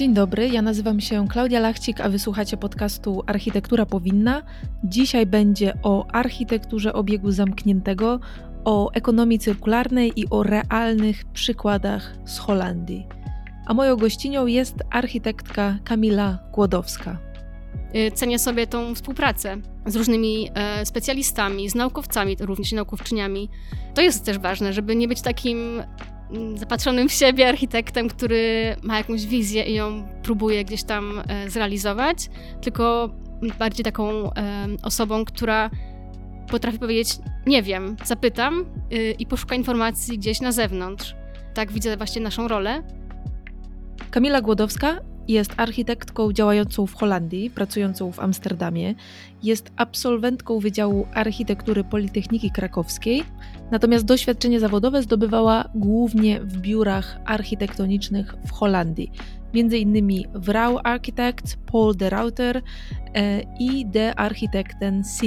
Dzień dobry, ja nazywam się Klaudia Lachcik, a wysłuchacie podcastu Architektura Powinna. Dzisiaj będzie o architekturze obiegu zamkniętego, o ekonomii cyrkularnej i o realnych przykładach z Holandii. A moją gościnią jest architektka Kamila Głodowska. Y, cenię sobie tą współpracę z różnymi e, specjalistami, z naukowcami, również naukowczyniami. To jest też ważne, żeby nie być takim zapatrzonym w siebie architektem, który ma jakąś wizję i ją próbuje gdzieś tam e, zrealizować, tylko bardziej taką e, osobą, która potrafi powiedzieć: Nie wiem, zapytam y, i poszuka informacji gdzieś na zewnątrz. Tak widzę właśnie naszą rolę. Kamila Głodowska jest architektką działającą w Holandii, pracującą w Amsterdamie. Jest absolwentką Wydziału Architektury Politechniki Krakowskiej, natomiast doświadczenie zawodowe zdobywała głównie w biurach architektonicznych w Holandii. Między innymi w Rau Architect, Paul de Rauter e, i De Architekten C.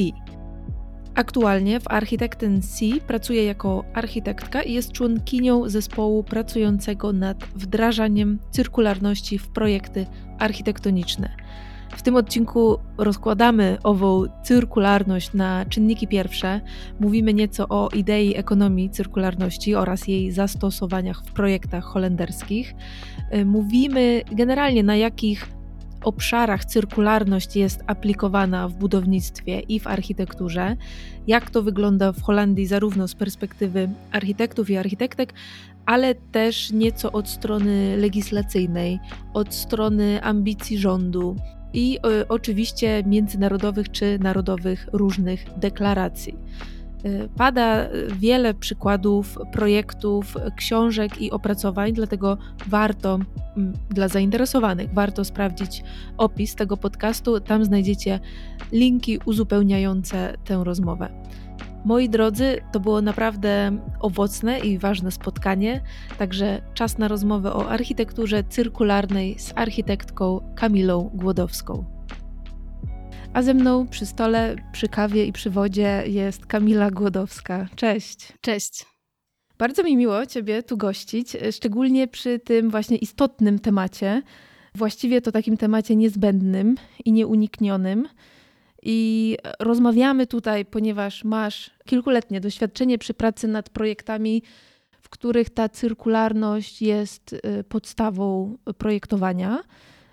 Aktualnie w Architekten C pracuje jako architektka i jest członkinią zespołu pracującego nad wdrażaniem cyrkularności w projekty architektoniczne. W tym odcinku rozkładamy ową cyrkularność na czynniki pierwsze, mówimy nieco o idei ekonomii cyrkularności oraz jej zastosowaniach w projektach holenderskich. Mówimy generalnie na jakich obszarach cyrkularność jest aplikowana w budownictwie i w architekturze, jak to wygląda w Holandii zarówno z perspektywy architektów i architektek, ale też nieco od strony legislacyjnej, od strony ambicji rządu i y, oczywiście międzynarodowych czy narodowych różnych deklaracji. Y, pada wiele przykładów projektów, książek i opracowań, dlatego warto dla zainteresowanych, warto sprawdzić opis tego podcastu. Tam znajdziecie linki uzupełniające tę rozmowę. Moi drodzy, to było naprawdę owocne i ważne spotkanie, także czas na rozmowę o architekturze cyrkularnej z architektką Kamilą Głodowską. A ze mną przy stole, przy kawie i przy wodzie jest Kamila Głodowska. Cześć. Cześć. Bardzo mi miło Ciebie tu gościć, szczególnie przy tym właśnie istotnym temacie. Właściwie to takim temacie niezbędnym i nieuniknionym. I rozmawiamy tutaj, ponieważ masz kilkuletnie doświadczenie przy pracy nad projektami, w których ta cyrkularność jest y, podstawą projektowania.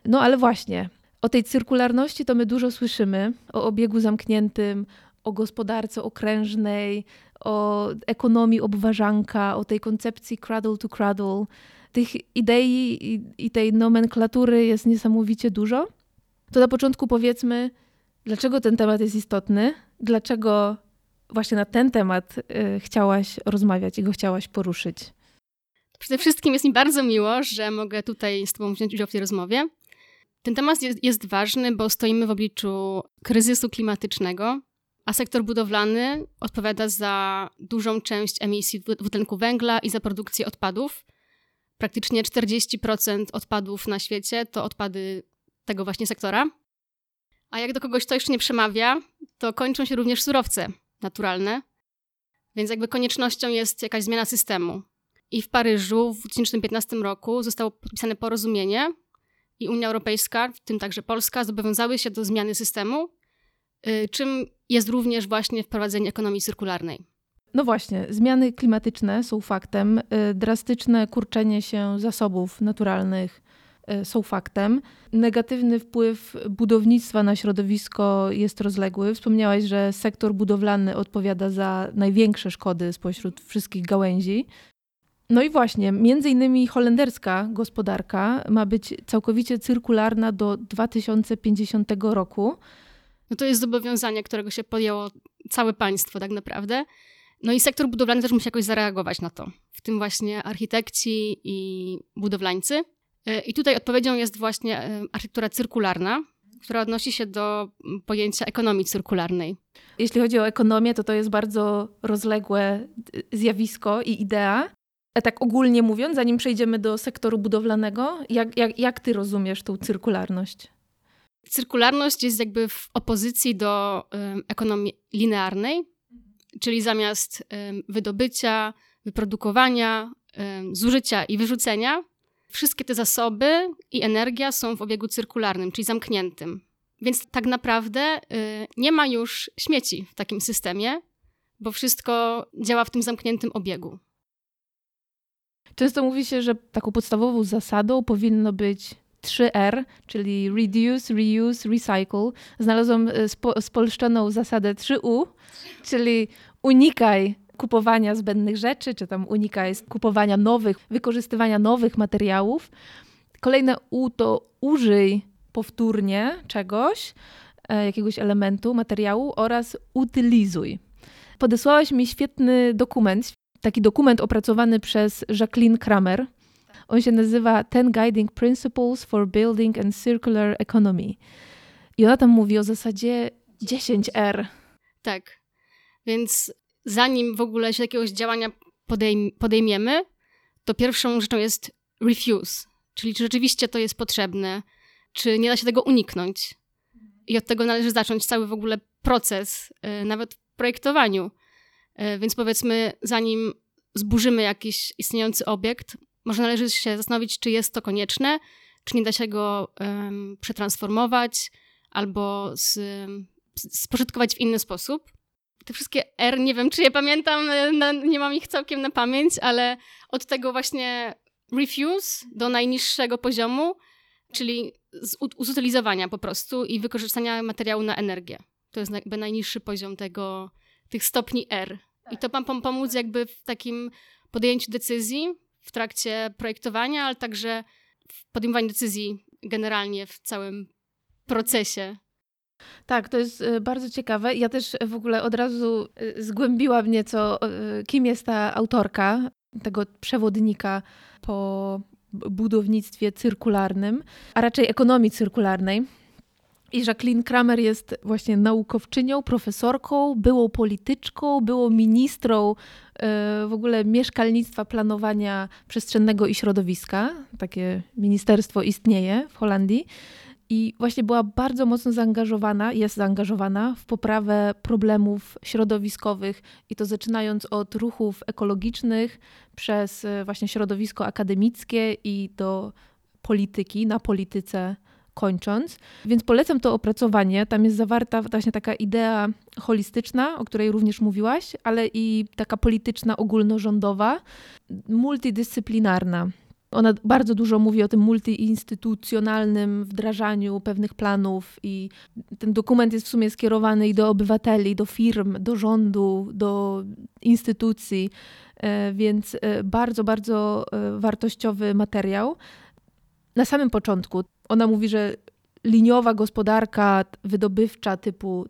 No ale właśnie, o tej cyrkularności to my dużo słyszymy, o obiegu zamkniętym, o gospodarce okrężnej, o ekonomii obważanka, o tej koncepcji cradle to cradle. Tych idei i, i tej nomenklatury jest niesamowicie dużo. To na początku powiedzmy, dlaczego ten temat jest istotny, dlaczego właśnie na ten temat y, chciałaś rozmawiać i go chciałaś poruszyć. Przede wszystkim jest mi bardzo miło, że mogę tutaj z Tobą wziąć udział w tej rozmowie. Ten temat jest, jest ważny, bo stoimy w obliczu kryzysu klimatycznego, a sektor budowlany odpowiada za dużą część emisji dwutlenku węgla i za produkcję odpadów. Praktycznie 40% odpadów na świecie to odpady tego właśnie sektora. A jak do kogoś to jeszcze nie przemawia, to kończą się również surowce naturalne, więc jakby koniecznością jest jakaś zmiana systemu. I w Paryżu w 2015 roku zostało podpisane porozumienie, i Unia Europejska, w tym także Polska, zobowiązały się do zmiany systemu, y, czym jest również właśnie wprowadzenie ekonomii cyrkularnej. No właśnie, zmiany klimatyczne są faktem, y, drastyczne kurczenie się zasobów naturalnych są faktem. Negatywny wpływ budownictwa na środowisko jest rozległy. Wspomniałaś, że sektor budowlany odpowiada za największe szkody spośród wszystkich gałęzi. No i właśnie, między innymi holenderska gospodarka ma być całkowicie cyrkularna do 2050 roku. No to jest zobowiązanie, którego się podjęło całe państwo tak naprawdę. No i sektor budowlany też musi jakoś zareagować na to, w tym właśnie architekci i budowlańcy. E, I tutaj odpowiedzią jest właśnie e, architektura cyrkularna, która odnosi się do pojęcia ekonomii cyrkularnej. Jeśli chodzi o ekonomię, to to jest bardzo rozległe zjawisko i idea. A tak ogólnie mówiąc, zanim przejdziemy do sektoru budowlanego, jak, jak, jak ty rozumiesz tą cyrkularność? Cyrkularność jest jakby w opozycji do um, ekonomii linearnej, czyli zamiast um, wydobycia, wyprodukowania, um, zużycia i wyrzucenia, wszystkie te zasoby i energia są w obiegu cyrkularnym, czyli zamkniętym. Więc tak naprawdę y, nie ma już śmieci w takim systemie, bo wszystko działa w tym zamkniętym obiegu. Często mówi się, że taką podstawową zasadą powinno być 3R, czyli reduce, reuse, recycle. Znalazłam y, spo, spolszczoną zasadę 3U, czyli unikaj kupowania zbędnych rzeczy, czy tam unikaj kupowania nowych, wykorzystywania nowych materiałów. Kolejne U to użyj powtórnie czegoś, e, jakiegoś elementu, materiału oraz utylizuj. Podesłałaś mi świetny dokument, taki dokument opracowany przez Jacqueline Kramer. On się nazywa Ten Guiding Principles for Building and Circular Economy. I ona tam mówi o zasadzie 10R. Tak. Więc zanim w ogóle się jakiegoś działania podejm podejmiemy, to pierwszą rzeczą jest refuse, czyli czy rzeczywiście to jest potrzebne, czy nie da się tego uniknąć. I od tego należy zacząć cały w ogóle proces, e, nawet w projektowaniu. E, więc powiedzmy, zanim zburzymy jakiś istniejący obiekt, może należy się zastanowić, czy jest to konieczne, czy nie da się go um, przetransformować albo z, spożytkować w inny sposób. Te wszystkie R, nie wiem, czy je pamiętam, e, na, nie mam ich całkiem na pamięć, ale od tego właśnie refuse do najniższego poziomu, czyli z, zutylizowania po prostu i wykorzystania materiału na energię. To jest jakby najniższy poziom tego, tych stopni R. I to ma pomóc jakby w takim podjęciu decyzji w trakcie projektowania, ale także w podejmowaniu decyzji generalnie w całym procesie. Tak, to jest e, bardzo ciekawe. Ja też w ogóle od razu e, zgłębiłam nieco, e, kim jest ta autorka tego przewodnika po budownictwie cyrkularnym, a raczej ekonomii cyrkularnej. I Jacqueline Kramer jest właśnie naukowczynią, profesorką, byłą polityczką, byłą ministrą w ogóle mieszkalnictwa, planowania przestrzennego i środowiska. Takie ministerstwo istnieje w Holandii. I właśnie była bardzo mocno zaangażowana, jest zaangażowana w poprawę problemów środowiskowych i to zaczynając od ruchów ekologicznych, przez e, właśnie środowisko akademickie i do polityki, na polityce kończąc. Więc polecam to opracowanie. Tam jest zawarta właśnie taka idea holistyczna, o której również mówiłaś, ale i taka polityczna, ogólnorządowa, multidyscyplinarna. Ona bardzo dużo mówi o tym multiinstytucjonalnym wdrażaniu pewnych planów, i ten dokument jest w sumie skierowany i do obywateli, do firm, do rządu, do instytucji, e, więc e, bardzo, bardzo e, wartościowy materiał. Na samym początku ona mówi, że liniowa gospodarka wydobywcza typu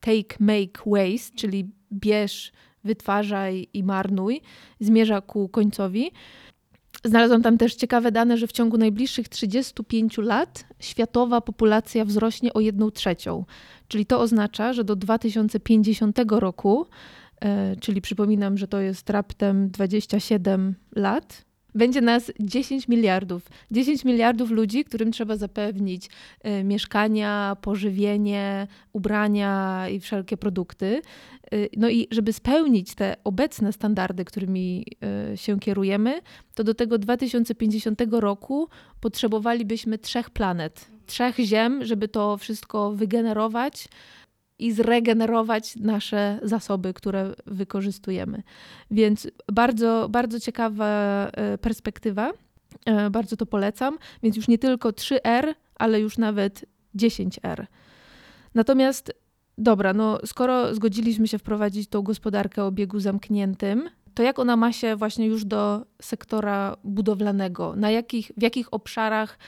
take, make, waste, czyli bierz, wytwarzaj i marnuj, zmierza ku końcowi. Znalazłam tam też ciekawe dane, że w ciągu najbliższych 35 lat światowa populacja wzrośnie o 1 trzecią. Czyli to oznacza, że do 2050 roku, e, czyli przypominam, że to jest raptem 27 lat, będzie nas 10 miliardów. 10 miliardów ludzi, którym trzeba zapewnić y, mieszkania, pożywienie, ubrania i wszelkie produkty. Y, no i żeby spełnić te obecne standardy, którymi y, się kierujemy, to do tego 2050 roku potrzebowalibyśmy trzech planet, trzech ziem, żeby to wszystko wygenerować i zregenerować nasze zasoby, które wykorzystujemy. Więc bardzo, bardzo ciekawa e, perspektywa. E, bardzo to polecam. Więc już nie tylko 3R, ale już nawet 10R. Natomiast dobra, no skoro zgodziliśmy się wprowadzić tą gospodarkę o obiegu zamkniętym, to jak ona ma się właśnie już do sektora budowlanego? Na jakich, w jakich obszarach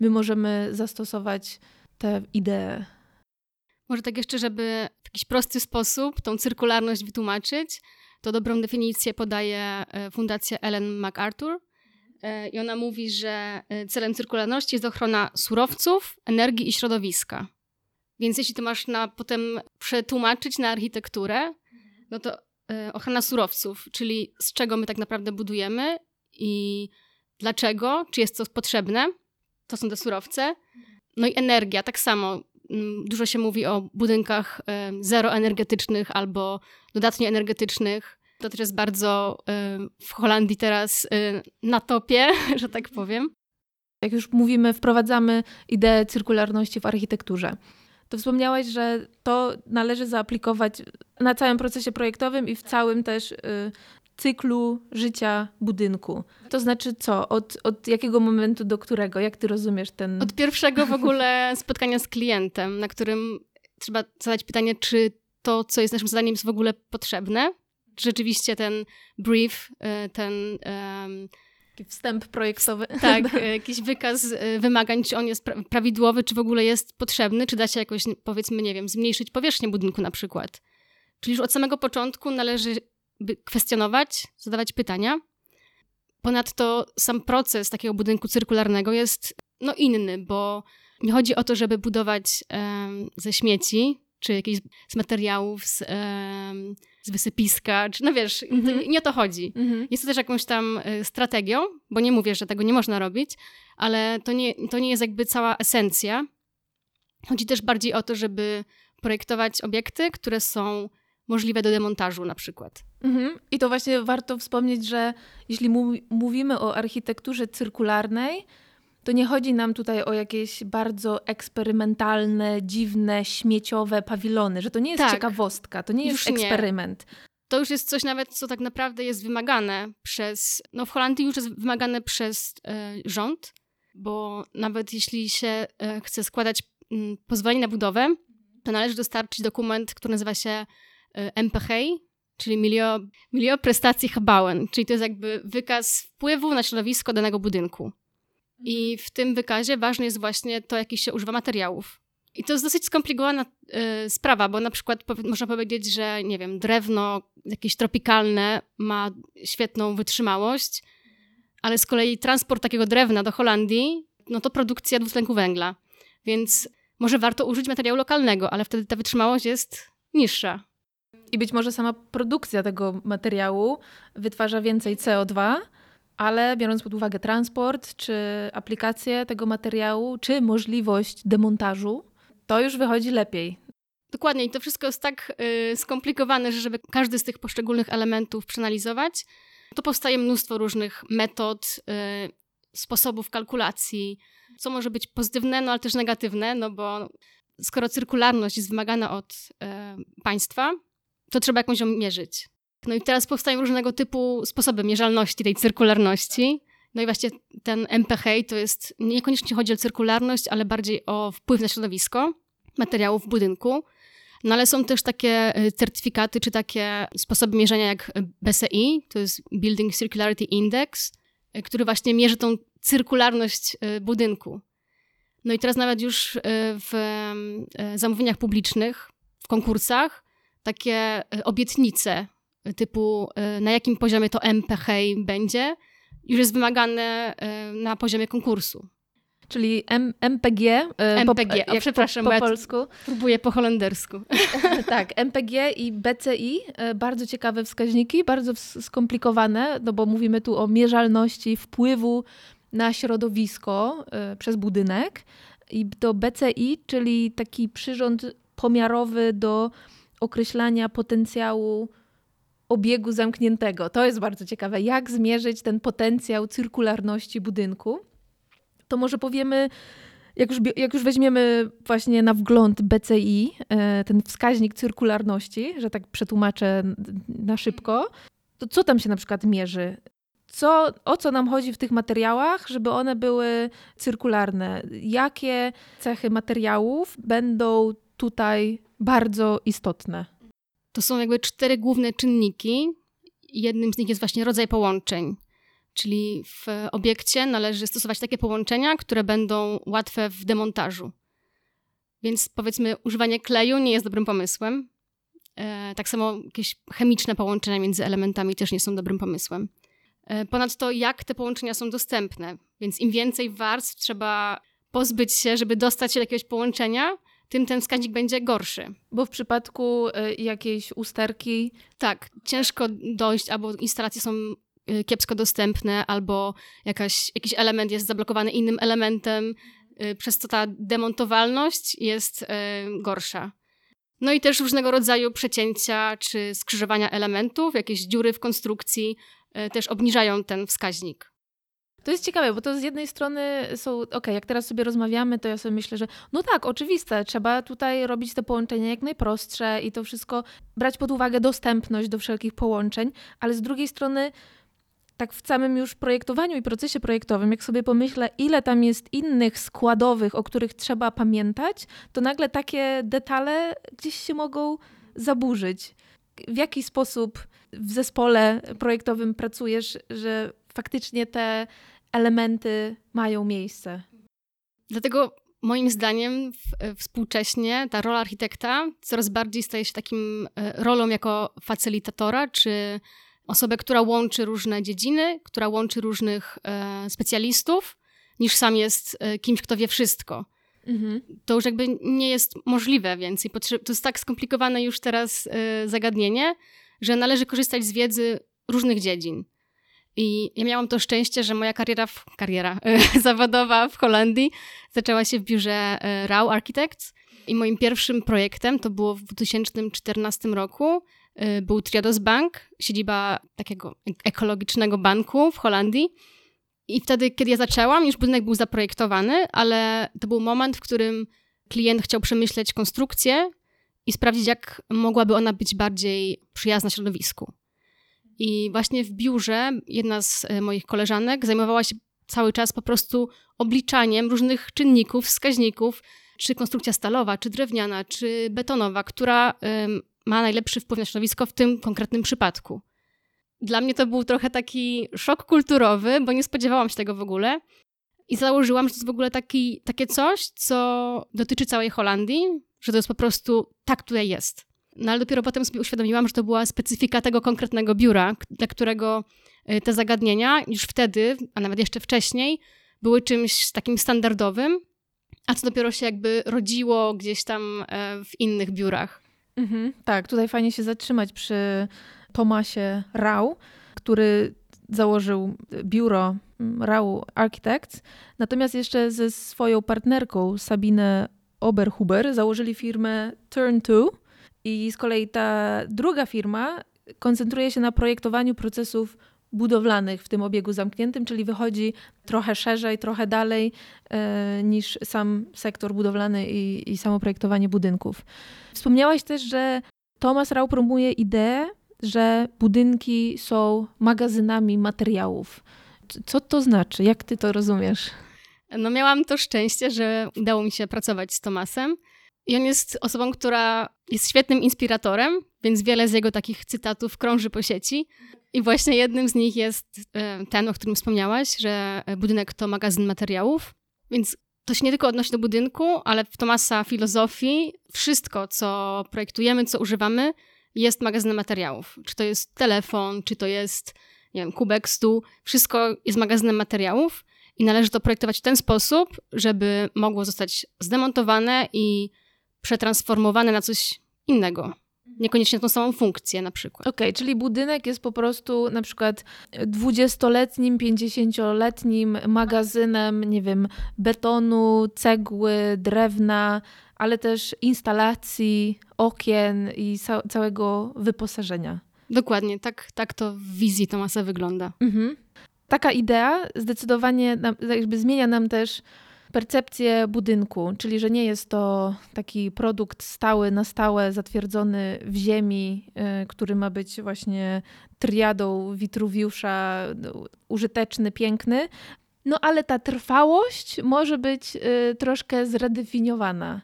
my możemy zastosować te idee? Może tak jeszcze, żeby w jakiś prosty sposób tą cyrkularność wytłumaczyć, to dobrą definicję podaje e, Fundacja Ellen MacArthur. E, I ona mówi, że e, celem cyrkularności jest ochrona surowców, energii i środowiska. Więc jeśli to masz na, potem przetłumaczyć na architekturę, no to ochrona surowców, czyli z czego my tak naprawdę budujemy i dlaczego, czy jest to potrzebne, to są te surowce. No i energia, tak samo dużo się mówi o budynkach zeroenergetycznych albo dodatnio energetycznych. To też jest bardzo w Holandii teraz na topie, że tak powiem. Jak już mówimy, wprowadzamy ideę cyrkularności w architekturze. To wspomniałaś, że to należy zaaplikować na całym procesie projektowym i w całym też y, cyklu życia budynku. To znaczy co? Od, od jakiego momentu do którego? Jak ty rozumiesz ten... Od pierwszego w ogóle spotkania z klientem, na którym trzeba zadać pytanie, czy to, co jest naszym zadaniem, jest w ogóle potrzebne. Czy rzeczywiście ten brief, y, ten... Um, wstęp projektowy. Tak, jakiś wykaz y, wymagań, czy on jest pra prawidłowy, czy w ogóle jest potrzebny, czy da się jakoś, powiedzmy, nie wiem, zmniejszyć powierzchnię budynku na przykład. Czyli już od samego początku należy kwestionować, zadawać pytania. Ponadto sam proces takiego budynku cyrkularnego jest no, inny, bo nie chodzi o to, żeby budować ze śmieci, czy jakichś z materiałów, z, z wysypiska, czy no wiesz, mm-hmm. nie o to chodzi. Mm-hmm. Jest to też jakąś tam y, strategią, bo nie mówię, że tego nie można robić, ale to nie, to nie jest jakby cała esencja. Chodzi też bardziej o to, żeby projektować obiekty, które są możliwe do demontażu na przykład. Mhm. I to właśnie warto wspomnieć, że jeśli mówimy o architekturze cyrkularnej, to nie chodzi nam tutaj o jakieś bardzo eksperymentalne, dziwne, śmieciowe pawilony, że to nie jest tak. ciekawostka, to nie jest już eksperyment. Nie. To już jest coś nawet, co tak naprawdę jest wymagane przez, no w Holandii już jest wymagane przez e, rząd, bo nawet jeśli się e, chce składać m, mm, pozwolenie na budowę, to należy dostarczyć dokument, który nazywa się MPH, czyli Milio Prestacji Habałem, czyli to jest jakby wykaz wpływu na środowisko danego budynku. I w tym wykazie ważne jest właśnie to, jakich się używa materiałów. I to jest dosyć skomplikowana y, sprawa, bo na przykład po, można powiedzieć, że nie wiem, drewno jakieś tropikalne ma świetną wytrzymałość, ale z kolei transport takiego drewna do Holandii, no to produkcja dwutlenku węgla. Więc może warto użyć materiału lokalnego, ale wtedy ta wytrzymałość jest niższa. I być może sama produkcja tego materiału wytwarza więcej CO2, ale biorąc pod uwagę transport, czy aplikację tego materiału, czy możliwość demontażu, to już wychodzi lepiej. Dokładnie, i to wszystko jest tak y, skomplikowane, że żeby każdy z tych poszczególnych elementów przeanalizować, to powstaje mnóstwo różnych metod, y, sposobów kalkulacji, co może być pozytywne, no ale też negatywne, no bo skoro cyrkularność jest wymagana od y, państwa, to trzeba jakąś ją mierzyć. No i teraz powstają różnego typu sposoby mierzalności tej cyrkularności. No i właśnie ten MPH to jest, niekoniecznie chodzi o cyrkularność, ale bardziej o wpływ na środowisko materiałów w budynku. No ale są też takie y, certyfikaty, czy takie sposoby mierzenia jak BCI, to jest Building Circularity Index, y, który właśnie mierzy tą cyrkularność y, budynku. No i teraz nawet już w zamówieniach publicznych, w konkursach, takie obietnice typu y, na jakim poziomie to MPH będzie, już jest wymagane na poziomie konkursu. Czyli M MPG. MPG, po, przepraszam, po, po polsku. próbuję po holendersku. tak, MPG i BCI, bardzo ciekawe wskaźniki, bardzo skomplikowane, no bo mówimy tu o mierzalności wpływu na środowisko przez budynek. I to BCI, czyli taki przyrząd pomiarowy do określania potencjału obiegu zamkniętego. To jest bardzo ciekawe. Jak zmierzyć ten potencjał cyrkularności budynku? To może powiemy, jak już, jak już weźmiemy właśnie na wgląd BCI, e, ten wskaźnik cyrkularności, że tak przetłumaczę na szybko, to co tam się na przykład mierzy? Co, o co nam chodzi w tych materiałach, żeby one były cyrkularne? Jakie cechy materiałów będą tutaj bardzo istotne? To są jakby cztery główne czynniki. Jednym z nich jest właśnie rodzaj połączeń. Czyli w obiekcie należy stosować takie połączenia, które będą łatwe w demontażu. Więc powiedzmy, używanie kleju nie jest dobrym pomysłem. E, tak samo jakieś chemiczne połączenia między elementami też nie są dobrym pomysłem. E, ponadto, jak te połączenia są dostępne. Więc im więcej warstw trzeba pozbyć się, żeby dostać się do jakiegoś połączenia, tym ten wskaźnik będzie gorszy. Bo w przypadku y, jakiejś usterki. Tak, ciężko dojść, albo instalacje są y, kiepsko dostępne, albo jakaś, jakiś element jest zablokowany innym elementem, y, przez co ta demontowalność jest gorsza. No i też różnego rodzaju przecięcia czy skrzyżowania elementów, jakieś dziury w konstrukcji też obniżają ten wskaźnik. To jest ciekawe, bo to z jednej strony są, okej, okay, jak teraz sobie rozmawiamy, to ja sobie myślę, że no tak, oczywiste, trzeba tutaj robić te połączenia jak najprostsze i to wszystko brać pod uwagę dostępność do wszelkich połączeń, ale z drugiej strony tak w samym już projektowaniu i procesie projektowym, jak sobie pomyślę, ile tam jest innych składowych, o których trzeba pamiętać, to nagle takie detale gdzieś się mogą zaburzyć. W jaki sposób w zespole projektowym pracujesz, że faktycznie te elementy mają miejsce? Dlatego moim zdaniem współcześnie ta rola architekta coraz bardziej staje się takim e, rolą jako facylitatora, czy osobę, która łączy różne dziedziny, która łączy różnych e, specjalistów, niż sam jest e, kimś, kto wie wszystko. Mhm. To już jakby nie jest możliwe więcej. To jest tak skomplikowane już teraz e, zagadnienie, że należy korzystać z wiedzy różnych dziedzin. I ja miałam to szczęście, że moja kariera, w, kariera e, zawodowa w Holandii zaczęła się w biurze e, Rau Architects. I moim pierwszym projektem to było w 2014 roku Y, był Triodos Bank, siedziba takiego ekologicznego banku w Holandii. I wtedy, kiedy ja zaczęłam, już budynek był zaprojektowany, ale to był moment, w którym klient chciał przemyśleć konstrukcję i sprawdzić, jak mogłaby ona być bardziej przyjazna środowisku. I właśnie w biurze jedna z y, moich koleżanek zajmowała się cały czas po prostu obliczaniem różnych czynników, wskaźników, czy konstrukcja stalowa, czy drewniana, czy betonowa, która ma najlepszy wpływ na środowisko w tym konkretnym przypadku. Dla mnie to był trochę taki szok kulturowy, bo nie spodziewałam się tego w ogóle. I założyłam, że to jest w ogóle taki, takie coś, co dotyczy całej Holandii, że to jest po prostu tak tutaj jest. No ale dopiero potem sobie uświadomiłam, że to była specyfika tego konkretnego biura, dla którego y, te zagadnienia już wtedy, a nawet jeszcze wcześniej, były czymś takim standardowym, a co dopiero się jakby rodziło gdzieś tam e, w innych biurach. Mhm, tak, tutaj fajnie się zatrzymać przy Tomasie Rau, który założył biuro mm, Rau Architects, natomiast jeszcze ze swoją partnerką Sabine Oberhuber założyli firmę Turn2 i z kolei ta druga firma koncentruje się na projektowaniu procesów budowlanych w tym obiegu zamkniętym, czyli wychodzi trochę szerzej, trochę dalej e, niż sam sektor budowlany i, i samo projektowanie budynków. Wspomniałaś też, że Thomas Rau promuje ideę, że budynki są magazynami materiałów. Co to znaczy? Jak ty to rozumiesz? No miałam to szczęście, że udało mi się pracować z Tomasem. I on jest osobą, która jest świetnym inspiratorem, więc wiele z jego takich cytatów krąży po sieci. I właśnie jednym z nich jest e, ten, o którym wspomniałaś, że budynek to magazyn materiałów. Więc to się nie tylko odnosi do budynku, ale w Tomasa filozofii wszystko, co projektujemy, co używamy, jest magazynem materiałów. Czy to jest telefon, czy to jest, nie wiem, kubek, stół, wszystko jest magazynem materiałów i należy to projektować w ten sposób, żeby mogło zostać zdemontowane i przetransformowane na coś innego niekoniecznie tą samą funkcję na przykład. Okej, okay, czyli budynek jest po prostu na przykład dwudziestoletnim, pięćdziesięcioletnim magazynem, nie wiem, betonu, cegły, drewna, ale też instalacji, okien i całego wyposażenia. Dokładnie, tak, tak to w wizji Tomasa wygląda. Mhm. Taka idea zdecydowanie jakby zmienia nam też percepcję budynku, czyli że nie jest to taki produkt stały, na stałe, zatwierdzony w ziemi, y, który ma być właśnie triadą Witruwiusza, no, użyteczny, piękny. No ale ta trwałość może być y, troszkę zredefiniowana,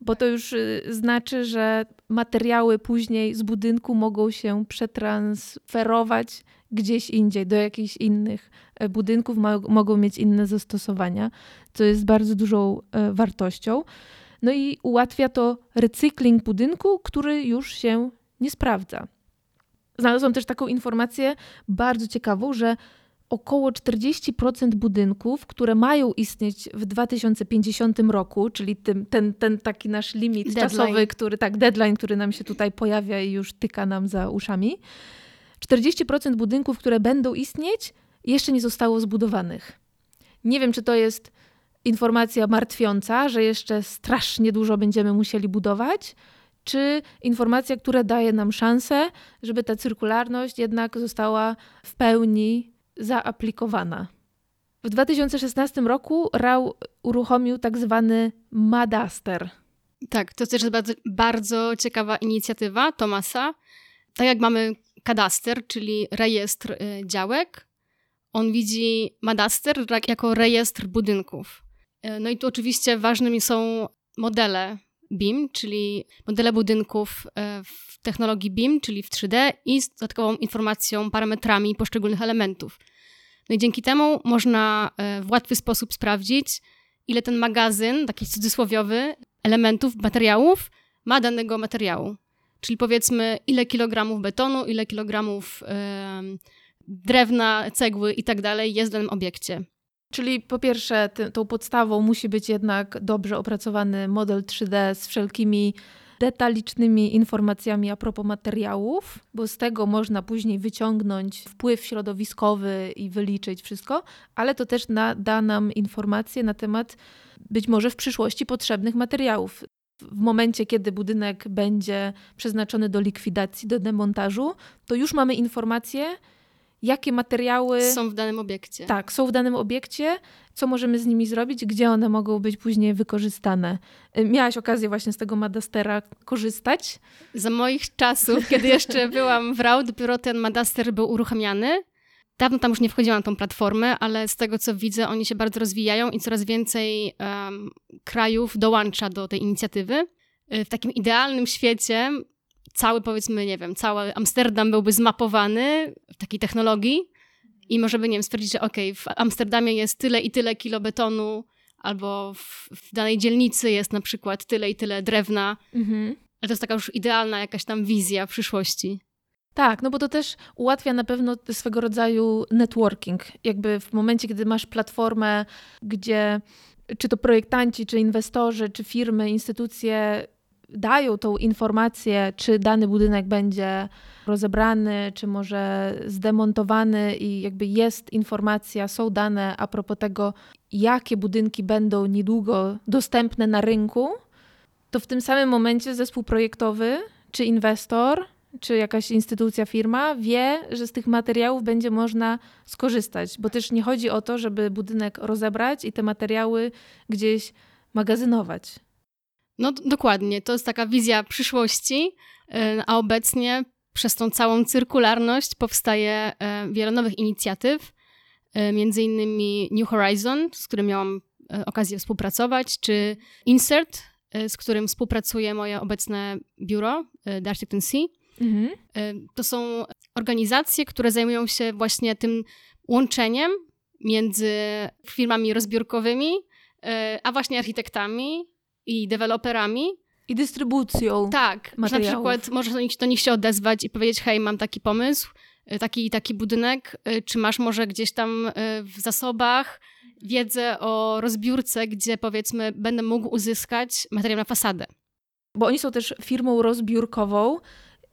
bo to już y, znaczy, że materiały później z budynku mogą się przetransferować gdzieś indziej, do jakichś innych e, budynków, mogą mieć inne zastosowania, co jest bardzo dużą e, wartością. No i ułatwia to recykling budynku, który już się nie sprawdza. Znalazłam też taką informację bardzo ciekawą, że około 40% budynków, które mają istnieć w 2050 roku, czyli tym, ten, ten taki nasz limit deadline. czasowy, który tak, deadline, który nam się tutaj pojawia i już tyka nam za uszami, 40% budynków, które będą istnieć, jeszcze nie zostało zbudowanych. Nie wiem, czy to jest informacja martwiąca, że jeszcze strasznie dużo będziemy musieli budować, czy informacja, która daje nam szansę, żeby ta cyrkularność jednak została w pełni zaaplikowana. W 2016 roku RAW uruchomił tak zwany Madaster. Tak, to też jest bardzo, bardzo ciekawa inicjatywa Tomasa. Tak jak mamy kadaster, czyli rejestr y, działek, on widzi Madaster jako rejestr budynków. Y, no i tu oczywiście ważnymi są modele BIM, czyli modele budynków y, w technologii BIM, czyli w 3D i z dodatkową informacją, parametrami poszczególnych elementów. No i dzięki temu można w łatwy sposób sprawdzić, ile ten magazyn, taki cudzysłowiowy, elementów, materiałów ma danego materiału. Czyli powiedzmy, ile kilogramów betonu, ile kilogramów yy, drewna, cegły i tak dalej jest w danym obiekcie. Czyli po pierwsze, ty, tą podstawą musi być jednak dobrze opracowany model 3D z wszelkimi detalicznymi informacjami a propos materiałów, bo z tego można później wyciągnąć wpływ środowiskowy i wyliczyć wszystko, ale to też na, da nam informacje na temat być może w przyszłości potrzebnych materiałów. W momencie, kiedy budynek będzie przeznaczony do likwidacji, do demontażu, to już mamy informacje, jakie materiały są w danym obiekcie. Tak, są w danym obiekcie, co możemy z nimi zrobić, gdzie one mogą być później wykorzystane. Y, miałaś okazję właśnie z tego Madastera korzystać? Za moich czasów, kiedy jeszcze byłam w RAU, dopiero ten Madaster był uruchamiany. Dawno tam już nie wchodziłam na tą platformę, ale z tego co widzę, oni się bardzo rozwijają i coraz więcej um, krajów dołącza do tej inicjatywy. Y, w takim idealnym świecie cały, powiedzmy, nie wiem, cały Amsterdam byłby zmapowany w takiej technologii i możemy, nie wiem, stwierdzić, że okej, okay, w Amsterdamie jest tyle i tyle kilo betonu, albo w, w danej dzielnicy jest na przykład tyle i tyle drewna. Mhm. Ale to jest taka już idealna jakaś tam wizja przyszłości. Tak, no bo to też ułatwia na pewno swego rodzaju networking. Jakby w momencie, kiedy masz platformę, gdzie czy to projektanci, czy inwestorzy, czy firmy, instytucje dają tą informację, czy dany budynek będzie rozebrany, czy może zdemontowany i jakby jest informacja, są dane a propos tego, jakie budynki będą niedługo dostępne na rynku, to w tym samym momencie zespół projektowy czy inwestor czy jakaś instytucja, firma wie, że z tych materiałów będzie można skorzystać, bo też nie chodzi o to, żeby budynek rozebrać i te materiały gdzieś magazynować. No dokładnie, to jest taka wizja przyszłości, y, a obecnie przez tą całą cyrkularność powstaje y, wiele nowych inicjatyw, y, między innymi New Horizon, z którym miałam okazję współpracować, czy Insert, z którym współpracuje moje obecne biuro, The Architect Mhm. To są organizacje, które zajmują się właśnie tym łączeniem między firmami rozbiórkowymi, a właśnie architektami, i deweloperami. I dystrybucją. Tak, materiałów. na przykład możesz do nich, do nich się odezwać i powiedzieć: Hej, mam taki pomysł, y, taki taki budynek, y, czy masz może gdzieś tam y, w zasobach wiedzę o rozbiórce, gdzie powiedzmy będę mógł uzyskać materiał na fasadę. Bo oni są też firmą rozbiórkową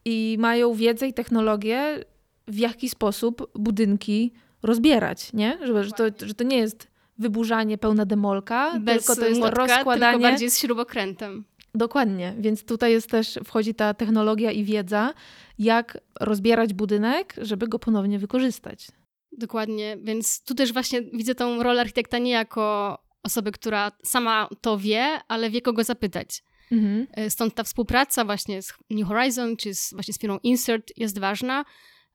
i mają wiedzę i technologię, w jaki sposób budynki rozbierać, nie? Że, że, to, że to nie jest wyburzanie pełna demolka, Bez tylko to jest młotka, rozkładanie. Tylko bardziej z śrubokrętem. Dokładnie, więc tutaj jest też, wchodzi ta technologia i wiedza, jak rozbierać budynek, żeby go ponownie wykorzystać. Dokładnie, więc tu też właśnie widzę tą rolę architekta nie jako osoby, która sama to wie, ale wie kogo zapytać. Mhm. E, stąd ta współpraca właśnie z New Horizon, czy z, właśnie z firmą Insert jest ważna,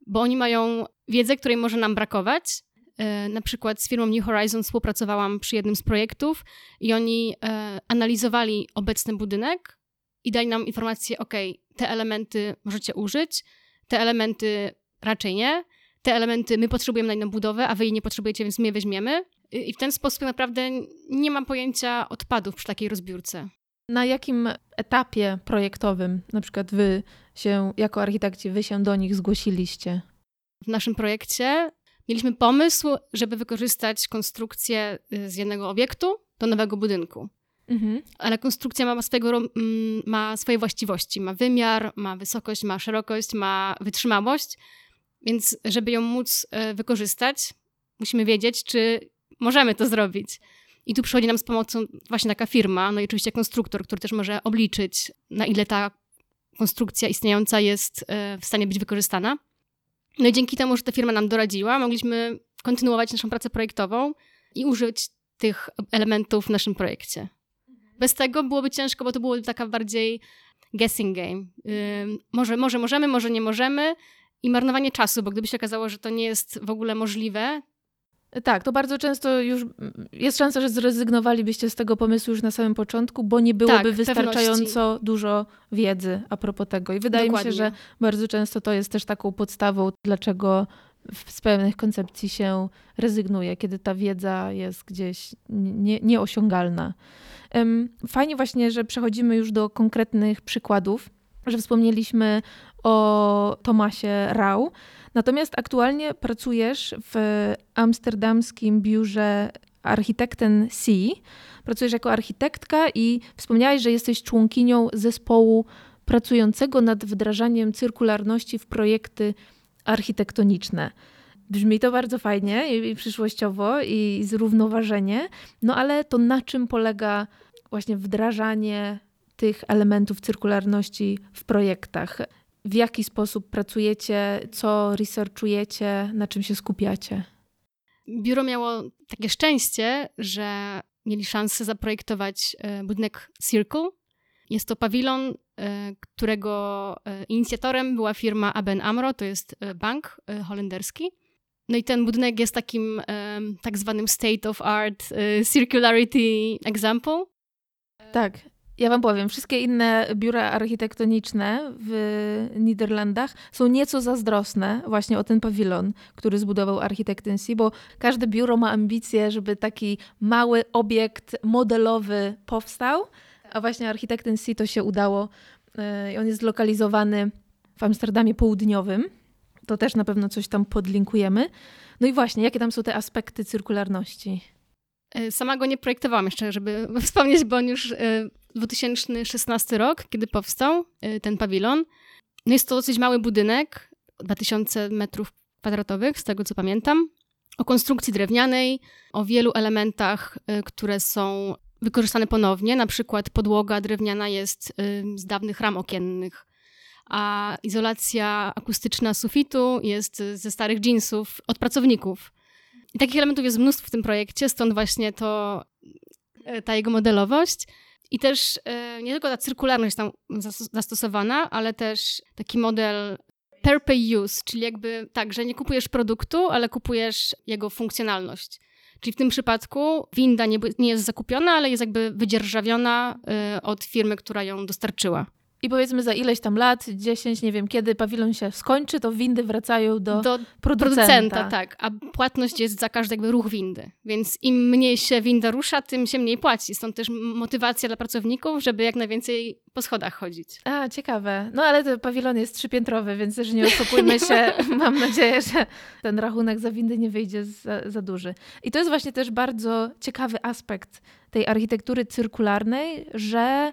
bo oni mają wiedzę, której może nam brakować, E, na przykład z firmą New Horizons współpracowałam przy jednym z projektów i oni e, analizowali obecny budynek i dali nam informację, ok, te elementy możecie użyć, te elementy raczej nie, te elementy my potrzebujemy na inną budowę, a wy jej nie potrzebujecie, więc my je weźmiemy. I w ten sposób naprawdę nie mam pojęcia odpadów przy takiej rozbiórce. Na jakim etapie projektowym na przykład wy się, jako architekci, wy się do nich zgłosiliście? W naszym projekcie Mieliśmy pomysł, żeby wykorzystać konstrukcję y, z jednego obiektu do nowego budynku. Mhm. Ale konstrukcja ma, swojego, mm, ma swoje właściwości. Ma wymiar, ma wysokość, ma szerokość, ma wytrzymałość. Więc, żeby ją móc y, wykorzystać, musimy wiedzieć, czy możemy to zrobić. I tu przychodzi nam z pomocą właśnie taka firma, no i oczywiście konstruktor, który też może obliczyć, na ile ta konstrukcja istniejąca jest y, w stanie być wykorzystana. No i dzięki temu, że ta firma nam doradziła, mogliśmy kontynuować naszą pracę projektową i użyć tych elementów w naszym projekcie. Bez tego byłoby ciężko, bo to byłoby taka bardziej guessing game. Yy, może, może możemy, może nie możemy i marnowanie czasu, bo gdyby się okazało, że to nie jest w ogóle możliwe, tak, to bardzo często już jest szansa, że zrezygnowalibyście z tego pomysłu już na samym początku, bo nie byłoby tak, wystarczająco pewności. dużo wiedzy a propos tego. I wydaje Dokładnie. mi się, że bardzo często to jest też taką podstawą, dlaczego z pewnych koncepcji się rezygnuje, kiedy ta wiedza jest gdzieś nie, nieosiągalna. Fajnie właśnie, że przechodzimy już do konkretnych przykładów, że wspomnieliśmy o Tomasie Rau. Natomiast aktualnie pracujesz w amsterdamskim biurze Architekten C. Pracujesz jako architektka i wspomniałaś, że jesteś członkinią zespołu pracującego nad wdrażaniem cyrkularności w projekty architektoniczne. Brzmi to bardzo fajnie i przyszłościowo i zrównoważenie, no ale to na czym polega właśnie wdrażanie tych elementów cyrkularności w projektach? W jaki sposób pracujecie, co researchujecie, na czym się skupiacie? Biuro miało takie szczęście, że mieli szansę zaprojektować e, budynek Circle. Jest to pawilon, e, którego e, inicjatorem była firma ABN AMRO, to jest bank holenderski. No i ten budynek jest takim tak zwanym state of art circularity example. Tak, ja wam powiem, wszystkie inne biura architektoniczne w Niderlandach są nieco zazdrosne właśnie o ten pawilon, który zbudował architekt NC, bo każde biuro ma ambicje, żeby taki mały obiekt modelowy powstał, a właśnie architekt NC to się udało. E, on jest zlokalizowany w Amsterdamie Południowym. To też na pewno coś tam podlinkujemy. No i właśnie, jakie tam są te aspekty cyrkularności? E, sama go nie projektowałam jeszcze, żeby wspomnieć, bo on już 2016 e, rok, kiedy powstał e, ten pawilon. No jest to dosyć mały budynek, 2000 metrów kwadratowych, z tego co pamiętam, o konstrukcji drewnianej, o wielu elementach, które są wykorzystane ponownie. Na przykład podłoga drewniana jest z dawnych ram okiennych, a izolacja akustyczna sufitu jest ze starych jeansów od pracowników. I takich elementów jest mnóstwo w tym projekcie, stąd właśnie to, ta jego modelowość. I też e, nie tylko ta cyrkularność tam zastosowana, ale też taki model per pay use, czyli jakby tak, że nie kupujesz produktu, ale kupujesz jego funkcjonalność. Czyli w tym przypadku winda nie, nie jest zakupiona, ale jest jakby wydzierżawiona e, od firmy, która ją dostarczyła. I powiedzmy za ileś tam lat, 10, nie wiem kiedy pawilon się skończy, to windy wracają do, do producenta. producenta. tak, a płatność jest za każdy jakby ruch windy. Więc im mniej się winda rusza, tym się mniej płaci. Stąd też motywacja dla pracowników, żeby jak najwięcej po schodach chodzić. A, ciekawe. No ale ten pawilon jest trzypiętrowy, więc też nie oszukujmy się. Mam nadzieję, że ten rachunek za windy nie wyjdzie za, za duży. I to jest właśnie też bardzo ciekawy aspekt tej architektury cyrkularnej, że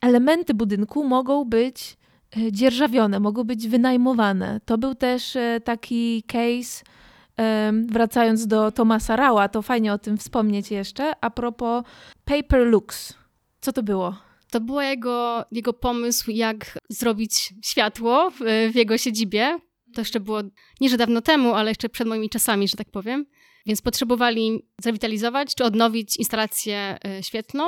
elementy budynku mogą być e, dzierżawione, mogą być wynajmowane. To był też e, taki case, wracając do Tomasa Rała, to fajnie o tym wspomnieć jeszcze, a propos Paper Lux. Co to było? To był jego, jego pomysł, jak zrobić światło w, w jego siedzibie. To jeszcze było nie że dawno temu, ale jeszcze przed moimi czasami, że tak powiem. Więc potrzebowali zrewitalizować czy odnowić instalację e, świetlną.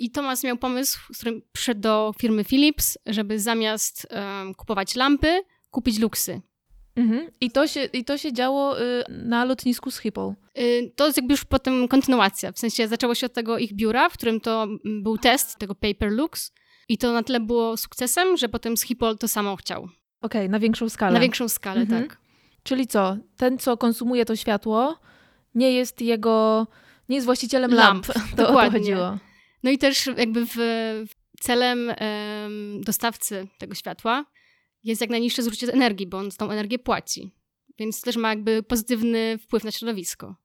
I Thomas miał pomysł, z którym przyszedł do firmy Philips, żeby zamiast um, kupować lampy, kupić luksy. Mhm. I, to się, I to się działo y, na lotnisku Schiphol. Y, to jest jakby już potem kontynuacja. W sensie zaczęło się od tego ich biura, w którym to był test tego Paper Lux. I to na tyle było sukcesem, że potem Schiphol to samo chciał. Okej, okay, na większą skalę. Na większą skalę, mhm. tak. Czyli co? Ten, co konsumuje to światło, nie jest jego, nie jest właścicielem lamp. lamp. To Dokładnie. o to chodziło. No i też jakby w, celem dostawcy tego światła jest jak najniższe zużycie energii, bo on tą energię płaci. Więc też ma jakby pozytywny wpływ na środowisko.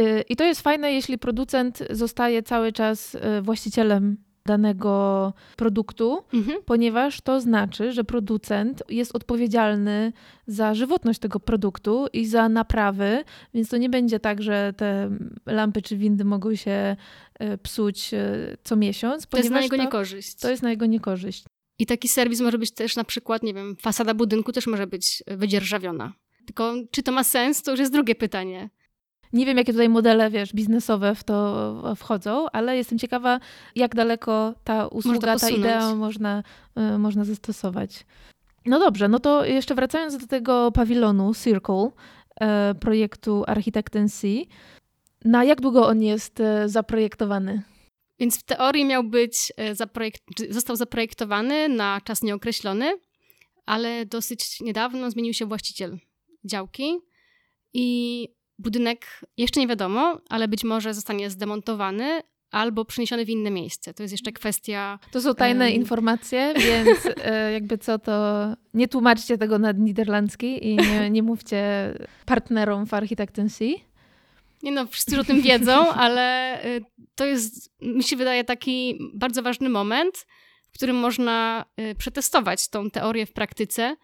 Y, I to jest fajne, jeśli producent zostaje cały czas y, właścicielem danego produktu, mhm. ponieważ to znaczy, że producent jest odpowiedzialny za żywotność tego produktu i za naprawy, więc to nie będzie tak, że te lampy czy windy mogą się e, psuć e, co miesiąc. To jest na jego to, niekorzyść. To jest na jego niekorzyść. I taki serwis może być też na przykład, nie wiem, fasada budynku też może być wydzierżawiona. Tylko czy to ma sens, to już jest drugie pytanie. Nie wiem, jakie tutaj modele, wiesz, biznesowe w to wchodzą, ale jestem ciekawa, jak daleko ta usługa, ta idea można, y, można zastosować. No dobrze, no to jeszcze wracając do tego pawilonu Circle, y, projektu Architectency, na jak długo on jest y, zaprojektowany? Więc w teorii miał być, zaprojekt, został zaprojektowany na czas nieokreślony, ale dosyć niedawno zmienił się właściciel działki i budynek jeszcze nie wiadomo, ale być może zostanie zdemontowany albo przeniesiony w inne miejsce. To jest jeszcze kwestia. To są tajne um... informacje, więc e, jakby co to nie tłumaczcie tego na niderlandzki i nie, nie mówcie partnerom w Architectency. Nie no, wszyscy już o tym wiedzą, ale e, to jest, mi się wydaje, taki bardzo ważny moment, w którym można e, przetestować tą teorię w praktyce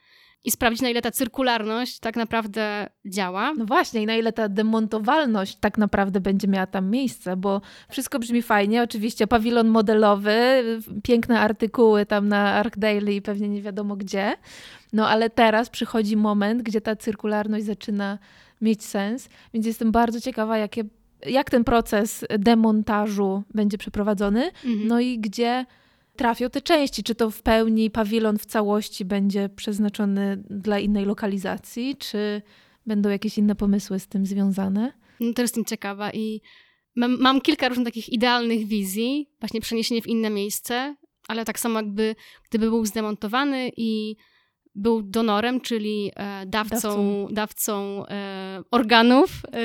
i sprawdzić, na ile ta cyrkularność tak naprawdę działa. No właśnie, i na ile ta demontowalność tak naprawdę będzie miała tam miejsce, bo wszystko brzmi fajnie. Oczywiście pawilon modelowy, piękne artykuły tam na Arc Daily i pewnie nie wiadomo gdzie. No ale teraz przychodzi moment, gdzie ta cyrkularność zaczyna mieć sens, więc jestem bardzo ciekawa, jakie, jak ten proces demontażu będzie przeprowadzony, mhm. no i gdzie trafią te części. Czy to w pełni pawilon w całości będzie przeznaczony dla innej lokalizacji, czy będą jakieś inne pomysły z tym związane? No to jestem ciekawa i mam, mam kilka różnych takich idealnych wizji, właśnie przeniesienie w inne miejsce, ale tak samo jakby gdyby był zdemontowany i był donorem, czyli e, dawcą, dawcą. dawcą e, organów e,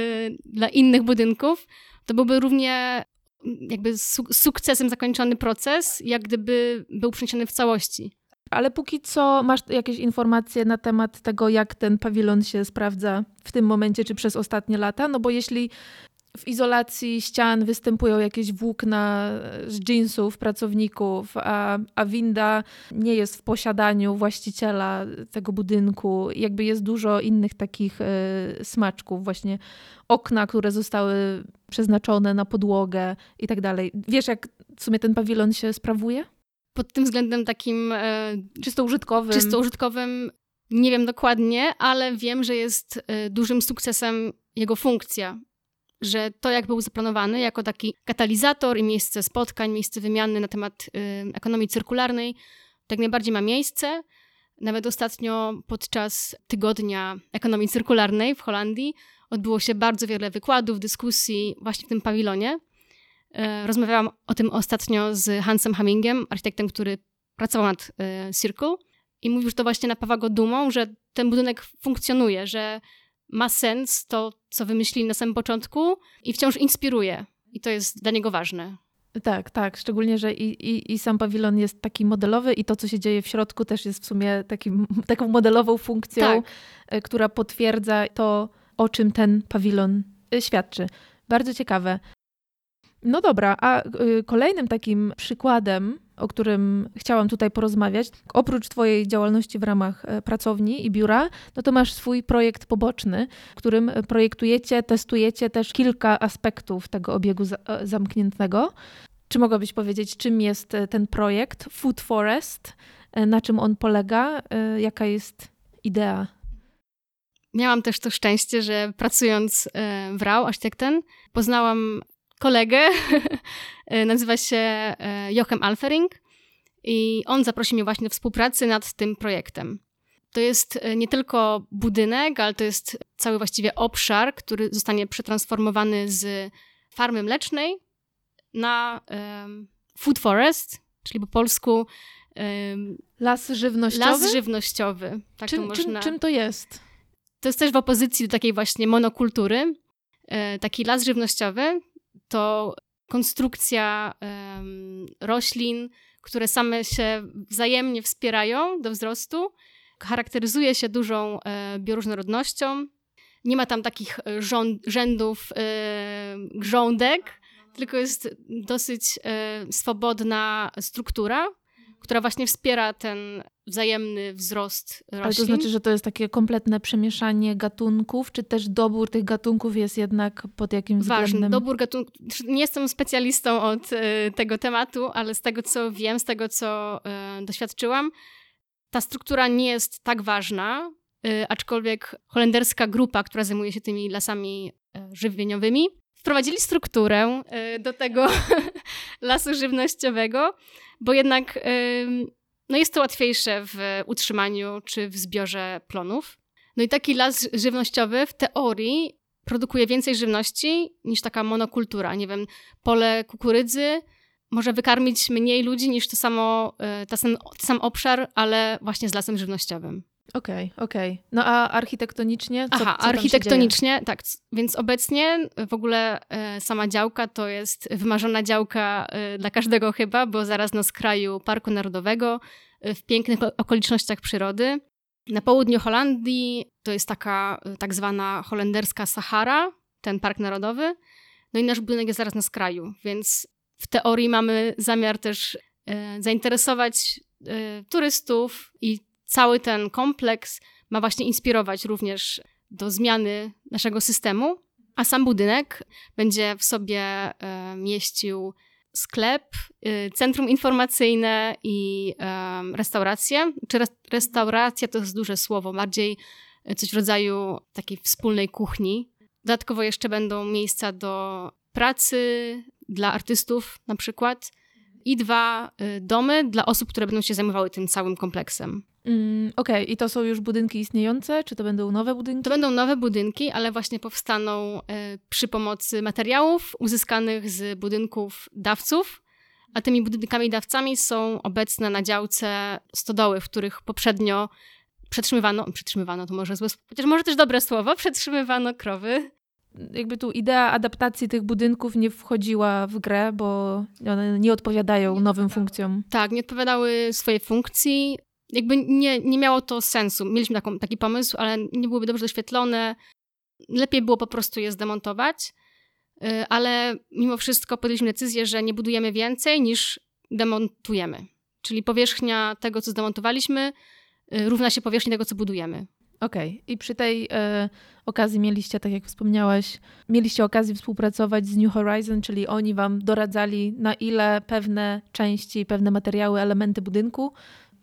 dla innych budynków, to byłby równie jakby sukcesem zakończony proces, jak gdyby był przeniesiony w całości. Ale póki co masz jakieś informacje na temat tego, jak ten pawilon się sprawdza w tym momencie, czy przez ostatnie lata? No bo jeśli w izolacji ścian występują jakieś włókna z jeansów pracowników, a, a winda nie jest w posiadaniu właściciela tego budynku. Jakby jest dużo innych takich y, smaczków, właśnie okna, które zostały przeznaczone na podłogę i tak dalej. Wiesz, jak w sumie ten pawilon się sprawuje? Pod tym względem takim e, czysto użytkowym. Czysto użytkowym nie wiem dokładnie, ale wiem, że jest e, dużym sukcesem jego funkcja że to, jak był zaplanowany jako taki katalizator i miejsce spotkań, miejsce wymiany na temat y, ekonomii cyrkularnej, tak najbardziej ma miejsce. Nawet ostatnio podczas tygodnia ekonomii cyrkularnej w Holandii odbyło się bardzo wiele wykładów, dyskusji właśnie w tym pawilonie. Y, rozmawiałam o tym ostatnio z Hansem Hammingiem, architektem, który pracował nad y, Circle i mówił, że to właśnie napawa go dumą, że ten budynek funkcjonuje, że ma sens to, co wymyślili na samym początku i wciąż inspiruje. I to jest dla niego ważne. Tak, tak. Szczególnie, że i, i, i sam pawilon jest taki modelowy i to, co się dzieje w środku też jest w sumie takim, taką modelową funkcją, tak. E, która potwierdza to, o czym ten pawilon e, świadczy. Bardzo ciekawe. No dobra, a y, kolejnym takim przykładem, o którym chciałam tutaj porozmawiać, oprócz Twojej działalności w ramach e, pracowni i biura, no to masz swój projekt poboczny, w którym projektujecie, testujecie też kilka aspektów tego obiegu e, zamkniętego. Czy mogłabyś powiedzieć, czym jest e, ten projekt Food Forest, na czym on polega, jaka jest idea? Miałam też to szczęście, że pracując w RAU Architekten poznałam kolegę, e, nazywa się e, Jochem Alfering i on zaprosił mnie właśnie do współpracy nad tym projektem. To jest e, nie tylko budynek, ale to jest cały właściwie obszar, który zostanie przetransformowany z farmy mlecznej na um, food forest, czyli po polsku um, las żywnościowy. Las żywnościowy. Tak czym, to można... czym, czym to jest? To jest też w opozycji do takiej właśnie monokultury. Taki las żywnościowy to konstrukcja roślin, które same się wzajemnie wspierają do wzrostu. Charakteryzuje się dużą e, bioróżnorodnością. Nie ma tam takich e, rząd, rzędów e, grządek, tylko jest dosyć swobodna struktura, która właśnie wspiera ten wzajemny wzrost roślin. Ale to znaczy, że to jest takie kompletne przemieszanie gatunków, czy też dobór tych gatunków jest jednak pod jakimś Ważny. względem? Dobór gatunków. Nie jestem specjalistą od y, tego tematu, ale z tego, co wiem, z tego, co y, doświadczyłam, ta struktura nie jest tak ważna, y, aczkolwiek holenderska grupa, która zajmuje się tymi lasami żywieniowymi. Wprowadzili strukturę do tego lasu żywnościowego, bo jednak no jest to łatwiejsze w utrzymaniu czy w zbiorze plonów. No i taki las żywnościowy w teorii produkuje więcej żywności niż taka monokultura. Nie wiem, pole kukurydzy może wykarmić mniej ludzi niż to samo, sam, ten sam obszar, ale właśnie z lasem żywnościowym. Okej, okay, okej. Okay. No a architektonicznie? Co, Aha, co architektonicznie, tak. Więc obecnie w ogóle e, sama działka to jest wymarzona działka e, dla każdego chyba, bo zaraz na skraju Parku Narodowego, w pięknych okolicznościach przyrody. Na południu Holandii to jest taka tak zwana holenderska Sahara, ten park narodowy. No i nasz budynek jest zaraz na skraju, więc w teorii mamy zamiar też e, zainteresować e, turystów i cały ten kompleks ma właśnie inspirować również do zmiany naszego systemu, a sam budynek będzie w sobie e, mieścił sklep, centrum informacyjne i restaurację. Czy restauracja to jest duże słowo, bardziej coś w rodzaju takiej wspólnej kuchni. Dodatkowo jeszcze będą miejsca do pracy, dla artystów na przykład i dwa domy dla osób, które będą się zajmowały tym całym kompleksem. Mm, Okej, okay. i to są już budynki istniejące, czy to będą nowe budynki? To będą nowe budynki, ale właśnie powstaną y, przy pomocy materiałów uzyskanych z budynków dawców, a tymi budynkami dawcami są obecne na działce stodoły, w których poprzednio przetrzymywano, przetrzymywano to może złe, chociaż może też dobre słowo, przetrzymywano krowy jakby tu idea adaptacji tych budynków nie wchodziła w grę, bo one nie odpowiadają nie nowym funkcjom. Tak, nie odpowiadały swojej funkcji. Jakby nie, nie miało to sensu. Mieliśmy taką, taki pomysł, ale nie byłyby dobrze doświetlone. Lepiej było po prostu je zdemontować. Y, ale mimo wszystko podjęliśmy decyzję, że nie budujemy więcej niż demontujemy. Czyli powierzchnia tego, co zdemontowaliśmy, y, równa się powierzchni tego, co budujemy. Okej. Okay. I przy tej e, okazji mieliście, tak jak wspomniałaś, mieliście okazję współpracować z New Horizon, czyli oni wam doradzali, na ile pewne części, pewne materiały, elementy budynku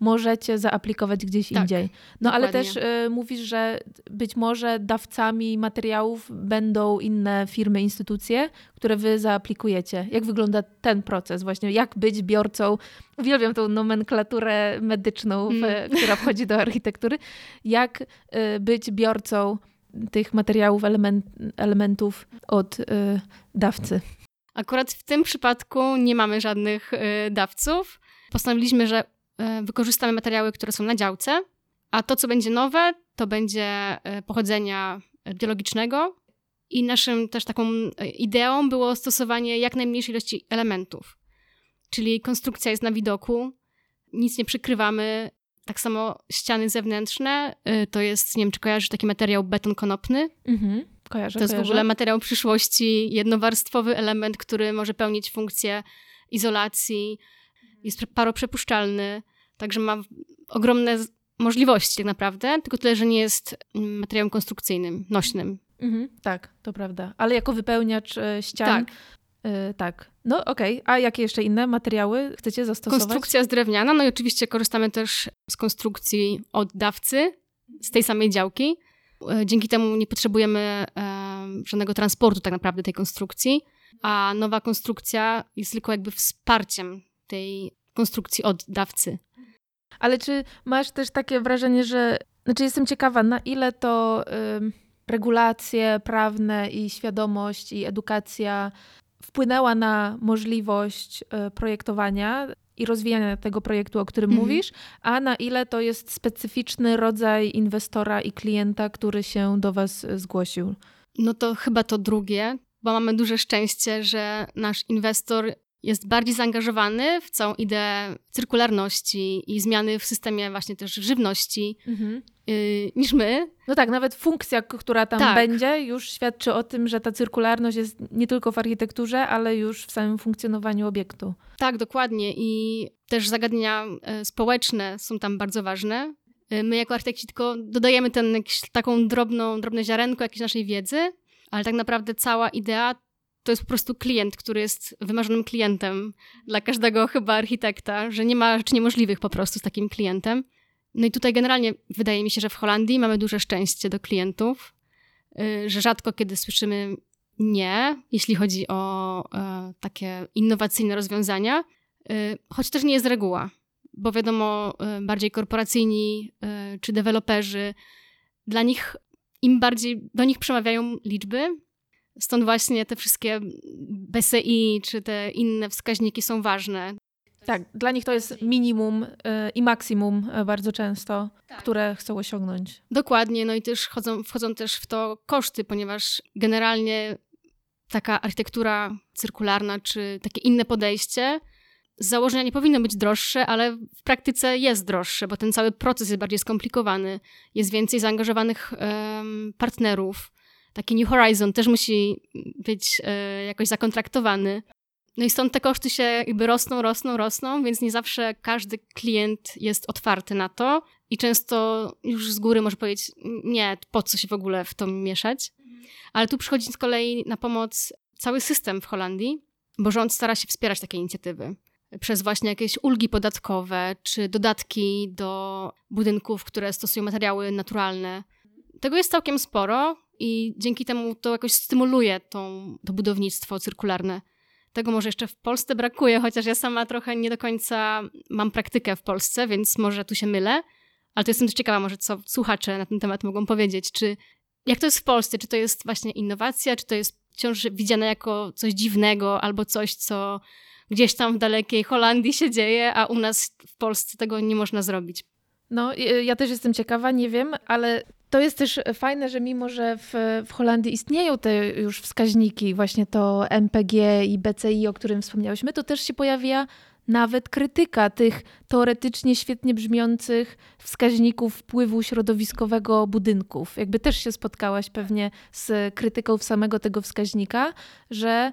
możecie zaaplikować gdzieś tak, indziej. No dokładnie. ale też y, mówisz, że być może dawcami materiałów będą inne firmy, instytucje, które wy zaaplikujecie. Jak wygląda ten proces właśnie? Jak być biorcą? Uwielbiam tą nomenklaturę medyczną, mm. która wchodzi do architektury. Jak y, być biorcą tych materiałów, element, elementów od y, dawcy? Akurat w tym przypadku nie mamy żadnych y, dawców. Postanowiliśmy, że wykorzystamy materiały, które są na działce, a to, co będzie nowe, to będzie e, pochodzenia biologicznego. I naszym też taką e, ideą było stosowanie jak najmniejszej ilości elementów. Czyli konstrukcja jest na widoku, nic nie przykrywamy. Tak samo ściany zewnętrzne, to jest, nie wiem, czy kojarzysz taki materiał beton konopny? Mhm, kojarzę, To jest kojarzę. w ogóle materiał przyszłości, jednowarstwowy element, który może pełnić funkcję izolacji, jest paroprzepuszczalny, także ma ogromne możliwości tak naprawdę, tylko tyle, że nie jest mm, materiałem konstrukcyjnym, nośnym. Mhm, tak, to prawda. Ale jako wypełniacz e, ścian. Tak. Yy, tak. No okej, okay. a jakie jeszcze inne materiały chcecie zastosować? Konstrukcja jest drewniana, no i oczywiście korzystamy też z konstrukcji od dawcy, z tej samej działki. E, dzięki temu nie potrzebujemy e, żadnego transportu tak naprawdę tej konstrukcji, a nowa konstrukcja jest tylko jakby wsparciem tej konstrukcji od dawcy. Ale czy masz też takie wrażenie, że. Znaczy, jestem ciekawa, na ile to y, regulacje prawne i świadomość i edukacja wpłynęła na możliwość y, projektowania i rozwijania tego projektu, o którym mhm. mówisz, a na ile to jest specyficzny rodzaj inwestora i klienta, który się do Was zgłosił? No to chyba to drugie, bo mamy duże szczęście, że nasz inwestor jest bardziej zaangażowany w całą ideę cyrkularności i zmiany w systemie właśnie też żywności mhm. yy, niż my. No tak, nawet funkcja, która tam tak. będzie, już świadczy o tym, że ta cyrkularność jest nie tylko w architekturze, ale już w samym funkcjonowaniu obiektu. Tak, dokładnie. I też zagadnienia y, społeczne są tam bardzo ważne. Y, my jako architekci tylko dodajemy ten, jakiś, taką drobną, drobne ziarenko jakiejś naszej wiedzy, ale tak naprawdę cała idea to jest po prostu klient, który jest wymarzonym klientem dla każdego chyba architekta, że nie ma rzeczy niemożliwych po prostu z takim klientem. No i tutaj generalnie wydaje mi się, że w Holandii mamy duże szczęście do klientów. y, że rzadko kiedy słyszymy nie, jeśli chodzi o e, takie innowacyjne rozwiązania, y, choć też nie jest reguła, bo wiadomo, y, bardziej korporacyjni czy deweloperzy, dla nich im bardziej do nich przemawiają liczby, stąd właśnie te wszystkie BCI czy te inne wskaźniki są ważne. Tak, dla nich to jest minimum y, i maksimum y, bardzo często, tak. które chcą osiągnąć. Dokładnie, no i też wchodzą, wchodzą też w to koszty, ponieważ generalnie taka architektura cyrkularna czy takie inne podejście z założenia nie powinno być droższe, ale w praktyce jest droższe, bo ten cały proces jest bardziej skomplikowany, jest więcej zaangażowanych um, partnerów. Taki New Horizon też musi być e, jakoś zakontraktowany. No i stąd te koszty się jakby rosną, rosną, rosną, więc nie zawsze każdy klient jest otwarty na to i często już z góry może powiedzieć, nie, po co się w ogóle w to mieszać. Ale tu przychodzi z kolei na pomoc cały system w Holandii, bo rząd stara się wspierać takie inicjatywy przez właśnie jakieś ulgi podatkowe czy dodatki do budynków, które stosują materiały naturalne. Tego jest całkiem sporo i dzięki temu to jakoś stymuluje tą, to budownictwo cyrkularne. Tego może jeszcze w Polsce brakuje, chociaż ja sama trochę nie do końca mam praktykę w Polsce, więc może tu się mylę. Ale to jestem też ciekawa, może co słuchacze na ten temat mogą powiedzieć. Czy jak to jest w Polsce? Czy to jest właśnie innowacja, czy to jest wciąż widziane jako coś dziwnego albo coś, co gdzieś tam w dalekiej Holandii się dzieje, a u nas w Polsce tego nie można zrobić? No, ja też jestem ciekawa, nie wiem, ale to jest też fajne, że mimo, że w, w Holandii istnieją te już wskaźniki, właśnie to MPG i BCI, o którym wspomniałyśmy, to też się pojawia nawet krytyka tych teoretycznie świetnie brzmiących wskaźników wpływu środowiskowego budynków. Jakby też się spotkałaś pewnie z krytyką samego tego wskaźnika, że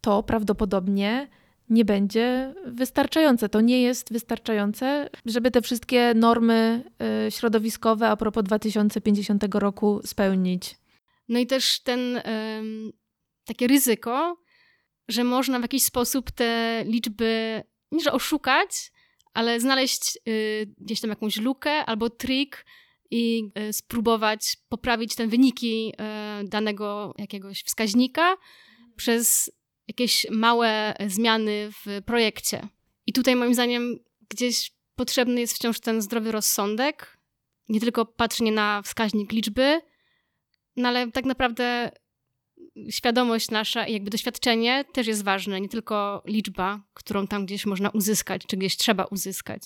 to prawdopodobnie nie będzie wystarczające. To nie jest wystarczające, żeby te wszystkie normy y, środowiskowe a propos 2050 roku spełnić. No i też ten takie ryzyko, że można w jakiś sposób te liczby nie że oszukać, ale znaleźć y, gdzieś tam jakąś lukę albo trik i y, spróbować poprawić te wyniki danego jakiegoś wskaźnika przez jakieś małe zmiany w projekcie. I tutaj moim zdaniem gdzieś potrzebny jest wciąż ten zdrowy rozsądek, nie tylko patrzenie na wskaźnik liczby, no ale tak naprawdę świadomość nasza i jakby doświadczenie też jest ważne, nie tylko liczba, którą tam gdzieś można uzyskać, czy gdzieś trzeba uzyskać.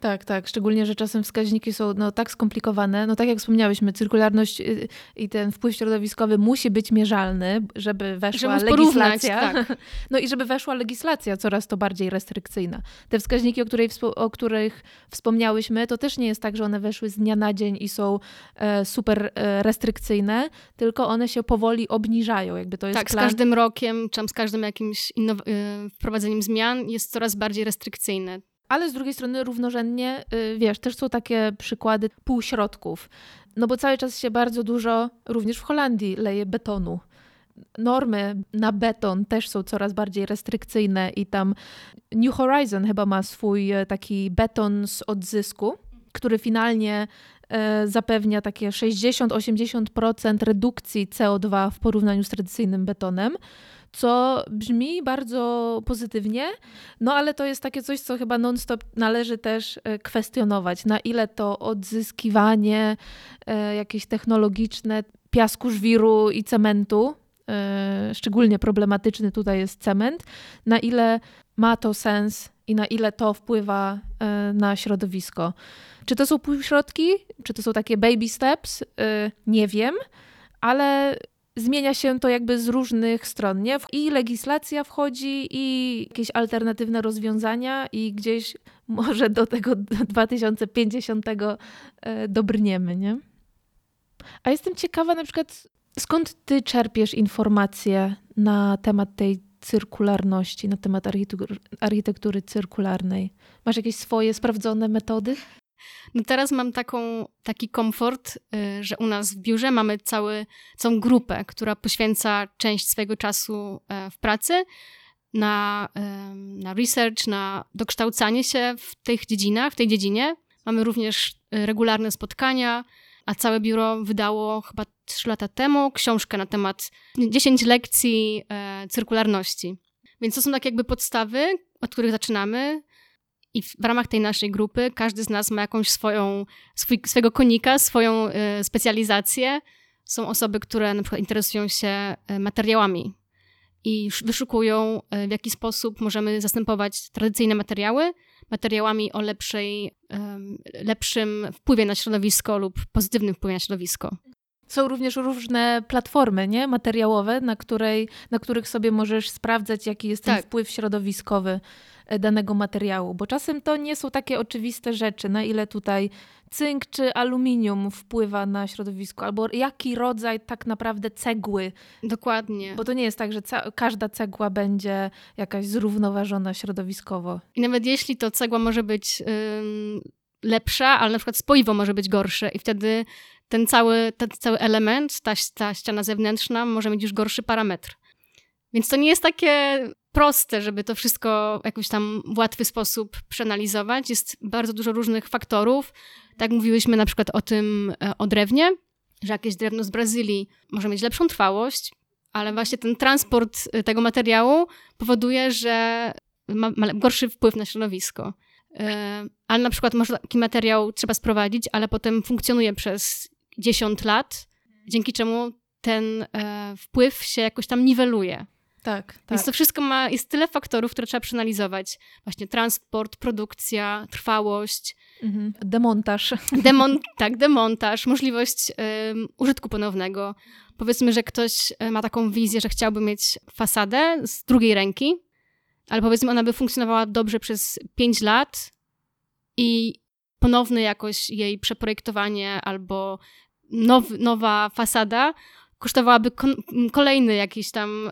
Tak, tak. Szczególnie, że czasem wskaźniki są no, tak skomplikowane. No tak jak wspomniałyśmy, cyrkularność y, i ten wpływ środowiskowy musi być mierzalny, żeby weszła żeby legislacja. Tak. No i żeby weszła legislacja coraz to bardziej restrykcyjna. Te wskaźniki, o, której, o których wspomniałyśmy, to też nie jest tak, że one weszły z dnia na dzień i są e, super e, restrykcyjne, tylko one się powoli obniżają. Jakby to jest tak, plan... z każdym rokiem, czy z każdym jakimś innow- y, wprowadzeniem zmian jest coraz bardziej restrykcyjne ale z drugiej strony równorzędnie, y, wiesz, też są takie przykłady półśrodków. No bo cały czas się bardzo dużo, również w Holandii, leje betonu. Normy na beton też są coraz bardziej restrykcyjne i tam New Horizon chyba ma swój e, taki beton z odzysku, który finalnie e, zapewnia takie 60-80% redukcji CO2 w porównaniu z tradycyjnym betonem co brzmi bardzo pozytywnie, no ale to jest takie coś, co chyba non-stop należy też e, kwestionować, na ile to odzyskiwanie e, jakieś technologiczne piasku, żwiru i cementu, e, szczególnie problematyczny tutaj jest cement, na ile ma to sens i na ile to wpływa na środowisko. Czy to są półśrodki, czy to są takie baby steps? Nie wiem, ale zmienia się to jakby z różnych stron, nie? I legislacja wchodzi, i jakieś alternatywne rozwiązania, i gdzieś może do tego 2050 e, dobrniemy, nie? A jestem ciekawa na przykład, skąd ty czerpiesz informacje na temat tej cyrkularności, na temat architektury, architektury cyrkularnej? Masz jakieś swoje sprawdzone metody? No teraz mam taką, taki komfort, y, że u nas w biurze mamy cały, całą grupę, która poświęca część swojego czasu e, w pracy na, na research, na dokształcanie się w tych dziedzinach, w tej dziedzinie. Mamy również y, regularne spotkania, a całe biuro wydało chyba 3 lata temu książkę na temat 10 lekcji e, cyrkularności. Więc to są tak jakby podstawy, od których zaczynamy. I w, w ramach tej naszej grupy każdy z nas ma jakąś swoją, swój, swojego konika, swoją e, specjalizację. Są osoby, które na przykład interesują się e, materiałami i wyszukują, e, w jaki sposób możemy zastępować tradycyjne materiały materiałami o lepszej, lepszym wpływie na środowisko lub pozytywnym wpływie na środowisko. Są również różne platformy nie? materiałowe, na, której, na których sobie możesz sprawdzać, jaki jest ten tak. wpływ środowiskowy danego materiału, bo czasem to nie są takie oczywiste rzeczy, na ile tutaj cynk czy aluminium wpływa na środowisko, albo jaki rodzaj tak naprawdę cegły. Dokładnie. Bo to nie jest tak, że każda cegła będzie jakaś zrównoważona środowiskowo. I nawet jeśli to cegła może być lepsza, ale na przykład spoiwo może być gorsze i wtedy ten cały, ten cały element, ta, ta ściana zewnętrzna może mieć już gorszy parametr. Więc to nie jest takie proste, żeby to wszystko jakoś tam w łatwy sposób przeanalizować. Jest bardzo dużo różnych faktorów. Tak mówiłyśmy na przykład o tym, e, o drewnie, że jakieś drewno z Brazylii może mieć lepszą trwałość, ale właśnie ten transport e, tego materiału powoduje, że ma, ma gorszy wpływ na środowisko. E, ale na przykład może taki materiał trzeba sprowadzić, ale potem funkcjonuje przez 10 lat, dzięki czemu ten e, wpływ się jakoś tam niweluje. Tak, tak. Więc to wszystko ma, jest tyle faktorów, które trzeba przeanalizować. Właśnie transport, produkcja, trwałość. Mhm. Demontaż. Demon, tak, demontaż, możliwość um, użytku ponownego. Powiedzmy, że ktoś e, ma taką wizję, że chciałby mieć fasadę z drugiej ręki, ale powiedzmy, ona by funkcjonowała dobrze przez 5 lat i ponowne jakoś jej przeprojektowanie albo now, nowa fasada kosztowałaby kolejny jakiś tam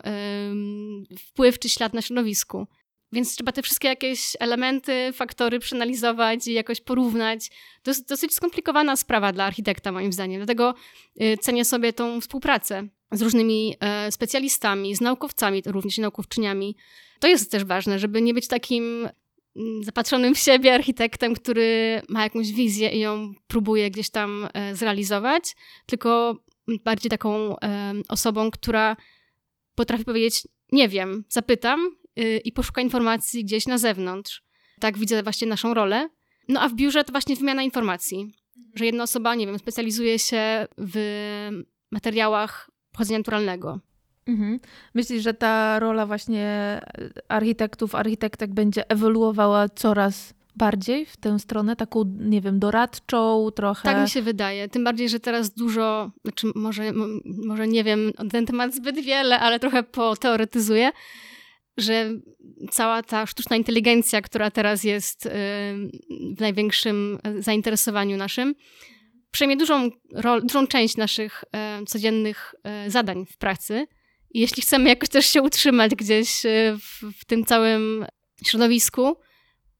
wpływ czy ślad na środowisku. Więc trzeba te wszystkie jakieś elementy, faktory przeanalizować i jakoś porównać. To jest dosyć skomplikowana sprawa dla architekta, moim zdaniem. Dlatego y, cenię sobie tą współpracę z różnymi e, specjalistami, z naukowcami, również naukowczyniami. To jest też ważne, żeby nie być takim mm, zapatrzonym w siebie architektem, który ma jakąś wizję i ją próbuje gdzieś tam e, zrealizować, tylko bardziej taką osobą, która potrafi powiedzieć: Nie wiem, zapytam y, i poszuka informacji gdzieś na zewnątrz. Tak widzę właśnie naszą rolę. No a w biurze to właśnie wymiana informacji, że jedna osoba, nie wiem, specjalizuje się w materiałach pochodzenia naturalnego. Mhm. Myślisz, że ta rola właśnie architektów, architektek będzie ewoluowała coraz bardziej w tę stronę, taką, nie wiem, doradczą trochę. Tak mi się wydaje. Tym bardziej, że teraz dużo, znaczy może, może nie wiem na ten temat zbyt wiele, ale trochę poteoretyzuję, że cała ta sztuczna inteligencja, która teraz jest y, w największym zainteresowaniu naszym, przejmie dużą, rol, dużą część naszych y, codziennych y, zadań w pracy. I jeśli chcemy jakoś też się utrzymać gdzieś w, w tym całym środowisku,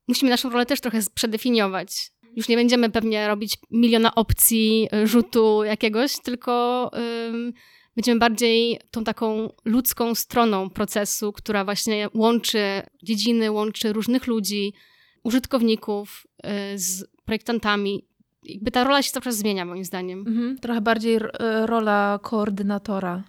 musimy naszą rolę też trochę przedefiniować. Już nie będziemy pewnie robić miliona opcji y, rzutu jakiegoś, tylko będziemy bardziej tą taką ludzką stroną procesu, która właśnie łączy dziedziny, łączy różnych ludzi, użytkowników y, z projektantami. Jakby ta rola się cały czas zmienia, moim zdaniem. Mhm, trochę bardziej y, rola koordynatora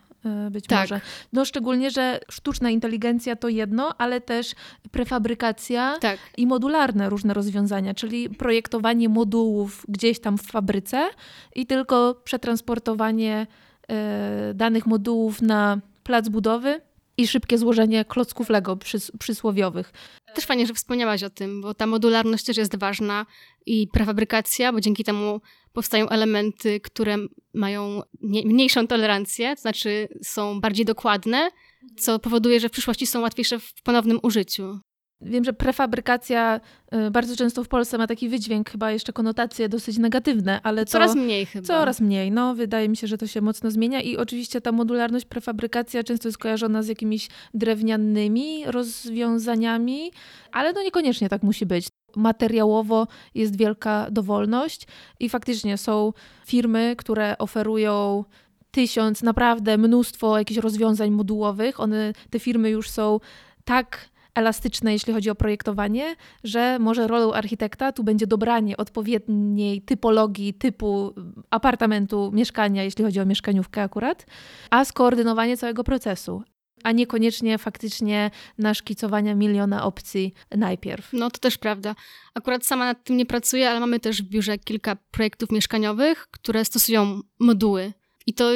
być tak. może. No szczególnie, że sztuczna inteligencja to jedno, ale też prefabrykacja tak. i modularne różne rozwiązania, czyli projektowanie modułów gdzieś tam w fabryce i tylko przetransportowanie e, danych modułów na plac budowy i szybkie złożenie klocków Lego przys przysłowiowych. Też fajnie, że wspomniałaś o tym, bo ta modularność też jest ważna i prefabrykacja, bo dzięki temu powstają elementy, które mają mniejszą tolerancję, to znaczy są bardziej dokładne, co powoduje, że w przyszłości są łatwiejsze w ponownym użyciu. Wiem, że prefabrykacja y, bardzo często w Polsce ma taki wydźwięk, chyba jeszcze konotacje dosyć negatywne, ale to, coraz mniej chyba. Coraz mniej, no wydaje mi się, że to się mocno zmienia i oczywiście ta modularność, prefabrykacja często jest kojarzona z jakimiś drewnianymi rozwiązaniami, ale no niekoniecznie tak musi być. Materiałowo jest wielka dowolność i faktycznie są firmy, które oferują tysiąc, naprawdę mnóstwo jakichś rozwiązań modułowych. One, te firmy już są tak elastyczne, jeśli chodzi o projektowanie, że może rolą architekta tu będzie dobranie odpowiedniej typologii, typu apartamentu, mieszkania, jeśli chodzi o mieszkaniówkę akurat, a skoordynowanie całego procesu a niekoniecznie faktycznie naszkicowania miliona opcji najpierw. No to też prawda. Akurat sama nad tym nie pracuję, ale mamy też w biurze kilka projektów mieszkaniowych, które stosują moduły. I to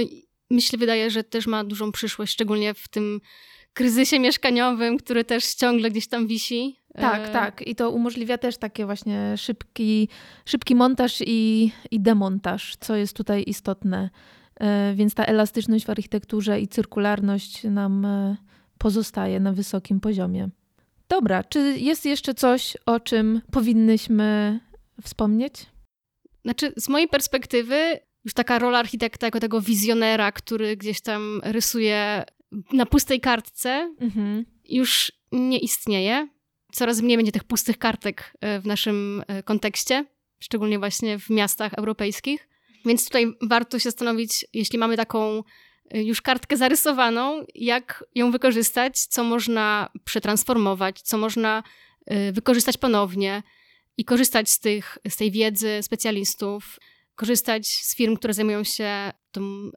myślę, wydaje, że też ma dużą przyszłość, szczególnie w tym kryzysie mieszkaniowym, który też ciągle gdzieś tam wisi. Tak, e... tak. I to umożliwia też takie właśnie szybki, szybki montaż i, i demontaż, co jest tutaj istotne. E, więc ta elastyczność w architekturze i cyrkularność nam e, pozostaje na wysokim poziomie. Dobra, czy jest jeszcze coś, o czym powinnyśmy wspomnieć? Znaczy, z mojej perspektywy, już taka rola architekta jako tego wizjonera, który gdzieś tam rysuje na pustej kartce, mhm. już nie istnieje. Coraz mniej będzie tych pustych kartek e, w naszym kontekście, szczególnie właśnie w miastach europejskich. Więc tutaj warto się zastanowić, jeśli mamy taką y, już kartkę zarysowaną, jak ją wykorzystać, co można przetransformować, co można y, wykorzystać ponownie i korzystać z, tych, z tej wiedzy specjalistów, korzystać z firm, które zajmują się tą y,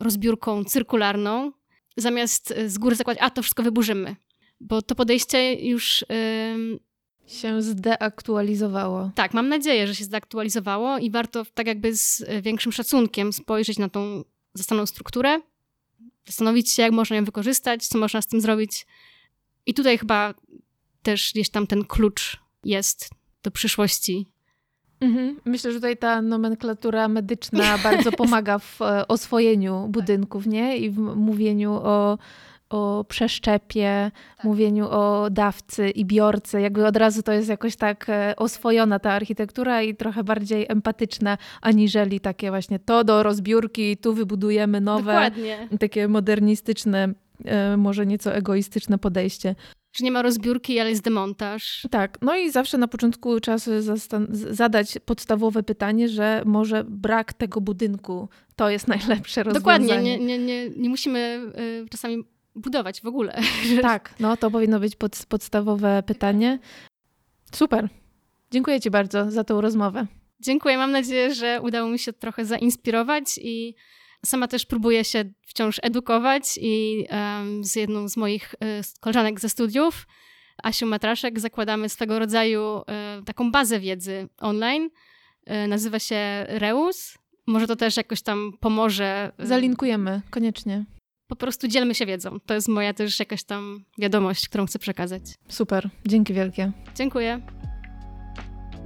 rozbiórką cyrkularną, zamiast z góry zakładać, a to wszystko wyburzymy. Bo to podejście już się zdeaktualizowało. Tak, mam nadzieję, że się zdeaktualizowało i warto tak jakby z e, większym szacunkiem spojrzeć na tą zastaną strukturę, zastanowić się, jak można ją wykorzystać, co można z tym zrobić. I tutaj chyba też gdzieś tam ten klucz jest do przyszłości. Mhm. Myślę, że tutaj ta nomenklatura medyczna bardzo pomaga w e, oswojeniu budynków, nie? I w mówieniu o o przeszczepie, tak. mówieniu o dawcy i biorcy. Jakby od razu to jest jakoś tak e, oswojona ta architektura i trochę bardziej empatyczna, aniżeli takie właśnie to do rozbiórki, tu wybudujemy nowe, Dokładnie. takie modernistyczne, e, może nieco egoistyczne podejście. Że nie ma rozbiórki, ale jest demontaż. Tak, no i zawsze na początku trzeba sobie zadać podstawowe pytanie, że może brak tego budynku to jest najlepsze rozwiązanie. Dokładnie, nie, nie, nie, nie musimy y, czasami budować w ogóle. Tak, no to powinno być pod, podstawowe pytanie. Super. Dziękuję Ci bardzo za tą rozmowę. Dziękuję. Mam nadzieję, że udało mi się trochę zainspirować i sama też próbuję się wciąż edukować i um, z jedną z moich y, koleżanek ze studiów, Asią Matraszek, zakładamy swego rodzaju y, taką bazę wiedzy online. Y, nazywa się Reus. Może to też jakoś tam pomoże. Zalinkujemy, koniecznie po prostu dzielmy się wiedzą. To jest moja też jakaś tam wiadomość, którą chcę przekazać. Super, dzięki wielkie. Dziękuję.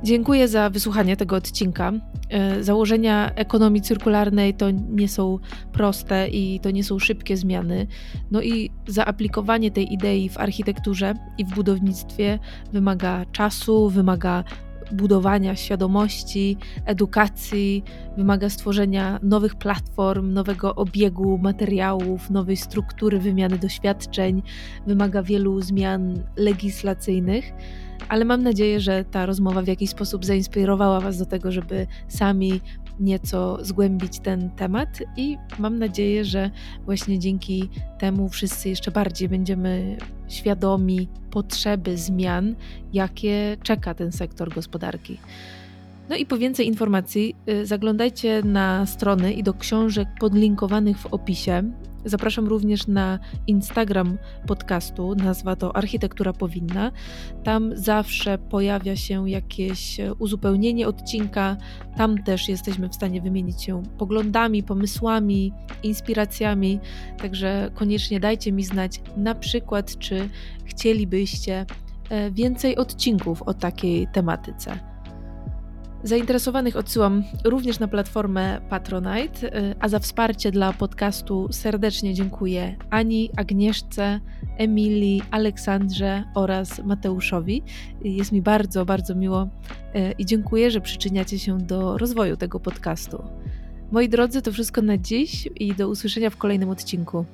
Dziękuję za wysłuchanie tego odcinka. E, założenia ekonomii cyrkularnej to nie są proste i to nie są szybkie zmiany. No i zaaplikowanie tej idei w architekturze i w budownictwie wymaga czasu, wymaga budowania świadomości, edukacji, wymaga stworzenia nowych platform, nowego obiegu materiałów, nowej struktury wymiany doświadczeń, wymaga wielu zmian legislacyjnych ale mam nadzieję, że ta rozmowa w jakiś sposób zainspirowała Was do tego, żeby sami nieco zgłębić ten temat i mam nadzieję, że właśnie dzięki temu wszyscy jeszcze bardziej będziemy świadomi potrzeby zmian, jakie czeka ten sektor gospodarki. No i po więcej informacji y, zaglądajcie na strony i do książek podlinkowanych w opisie. Zapraszam również na Instagram podcastu, nazwa to Architektura Powinna. Tam zawsze pojawia się jakieś uzupełnienie odcinka. Tam też jesteśmy w stanie wymienić się poglądami, pomysłami, inspiracjami. Także koniecznie dajcie mi znać na przykład, czy chcielibyście e, więcej odcinków o takiej tematyce. Zainteresowanych odsyłam również na platformę Patronite, y, a za wsparcie dla podcastu serdecznie dziękuję Ani, Agnieszce, Emilii, Aleksandrze oraz Mateuszowi. Jest mi bardzo, bardzo miło y, i dziękuję, że przyczyniacie się do rozwoju tego podcastu. Moi drodzy, to wszystko na dziś i do usłyszenia w kolejnym odcinku.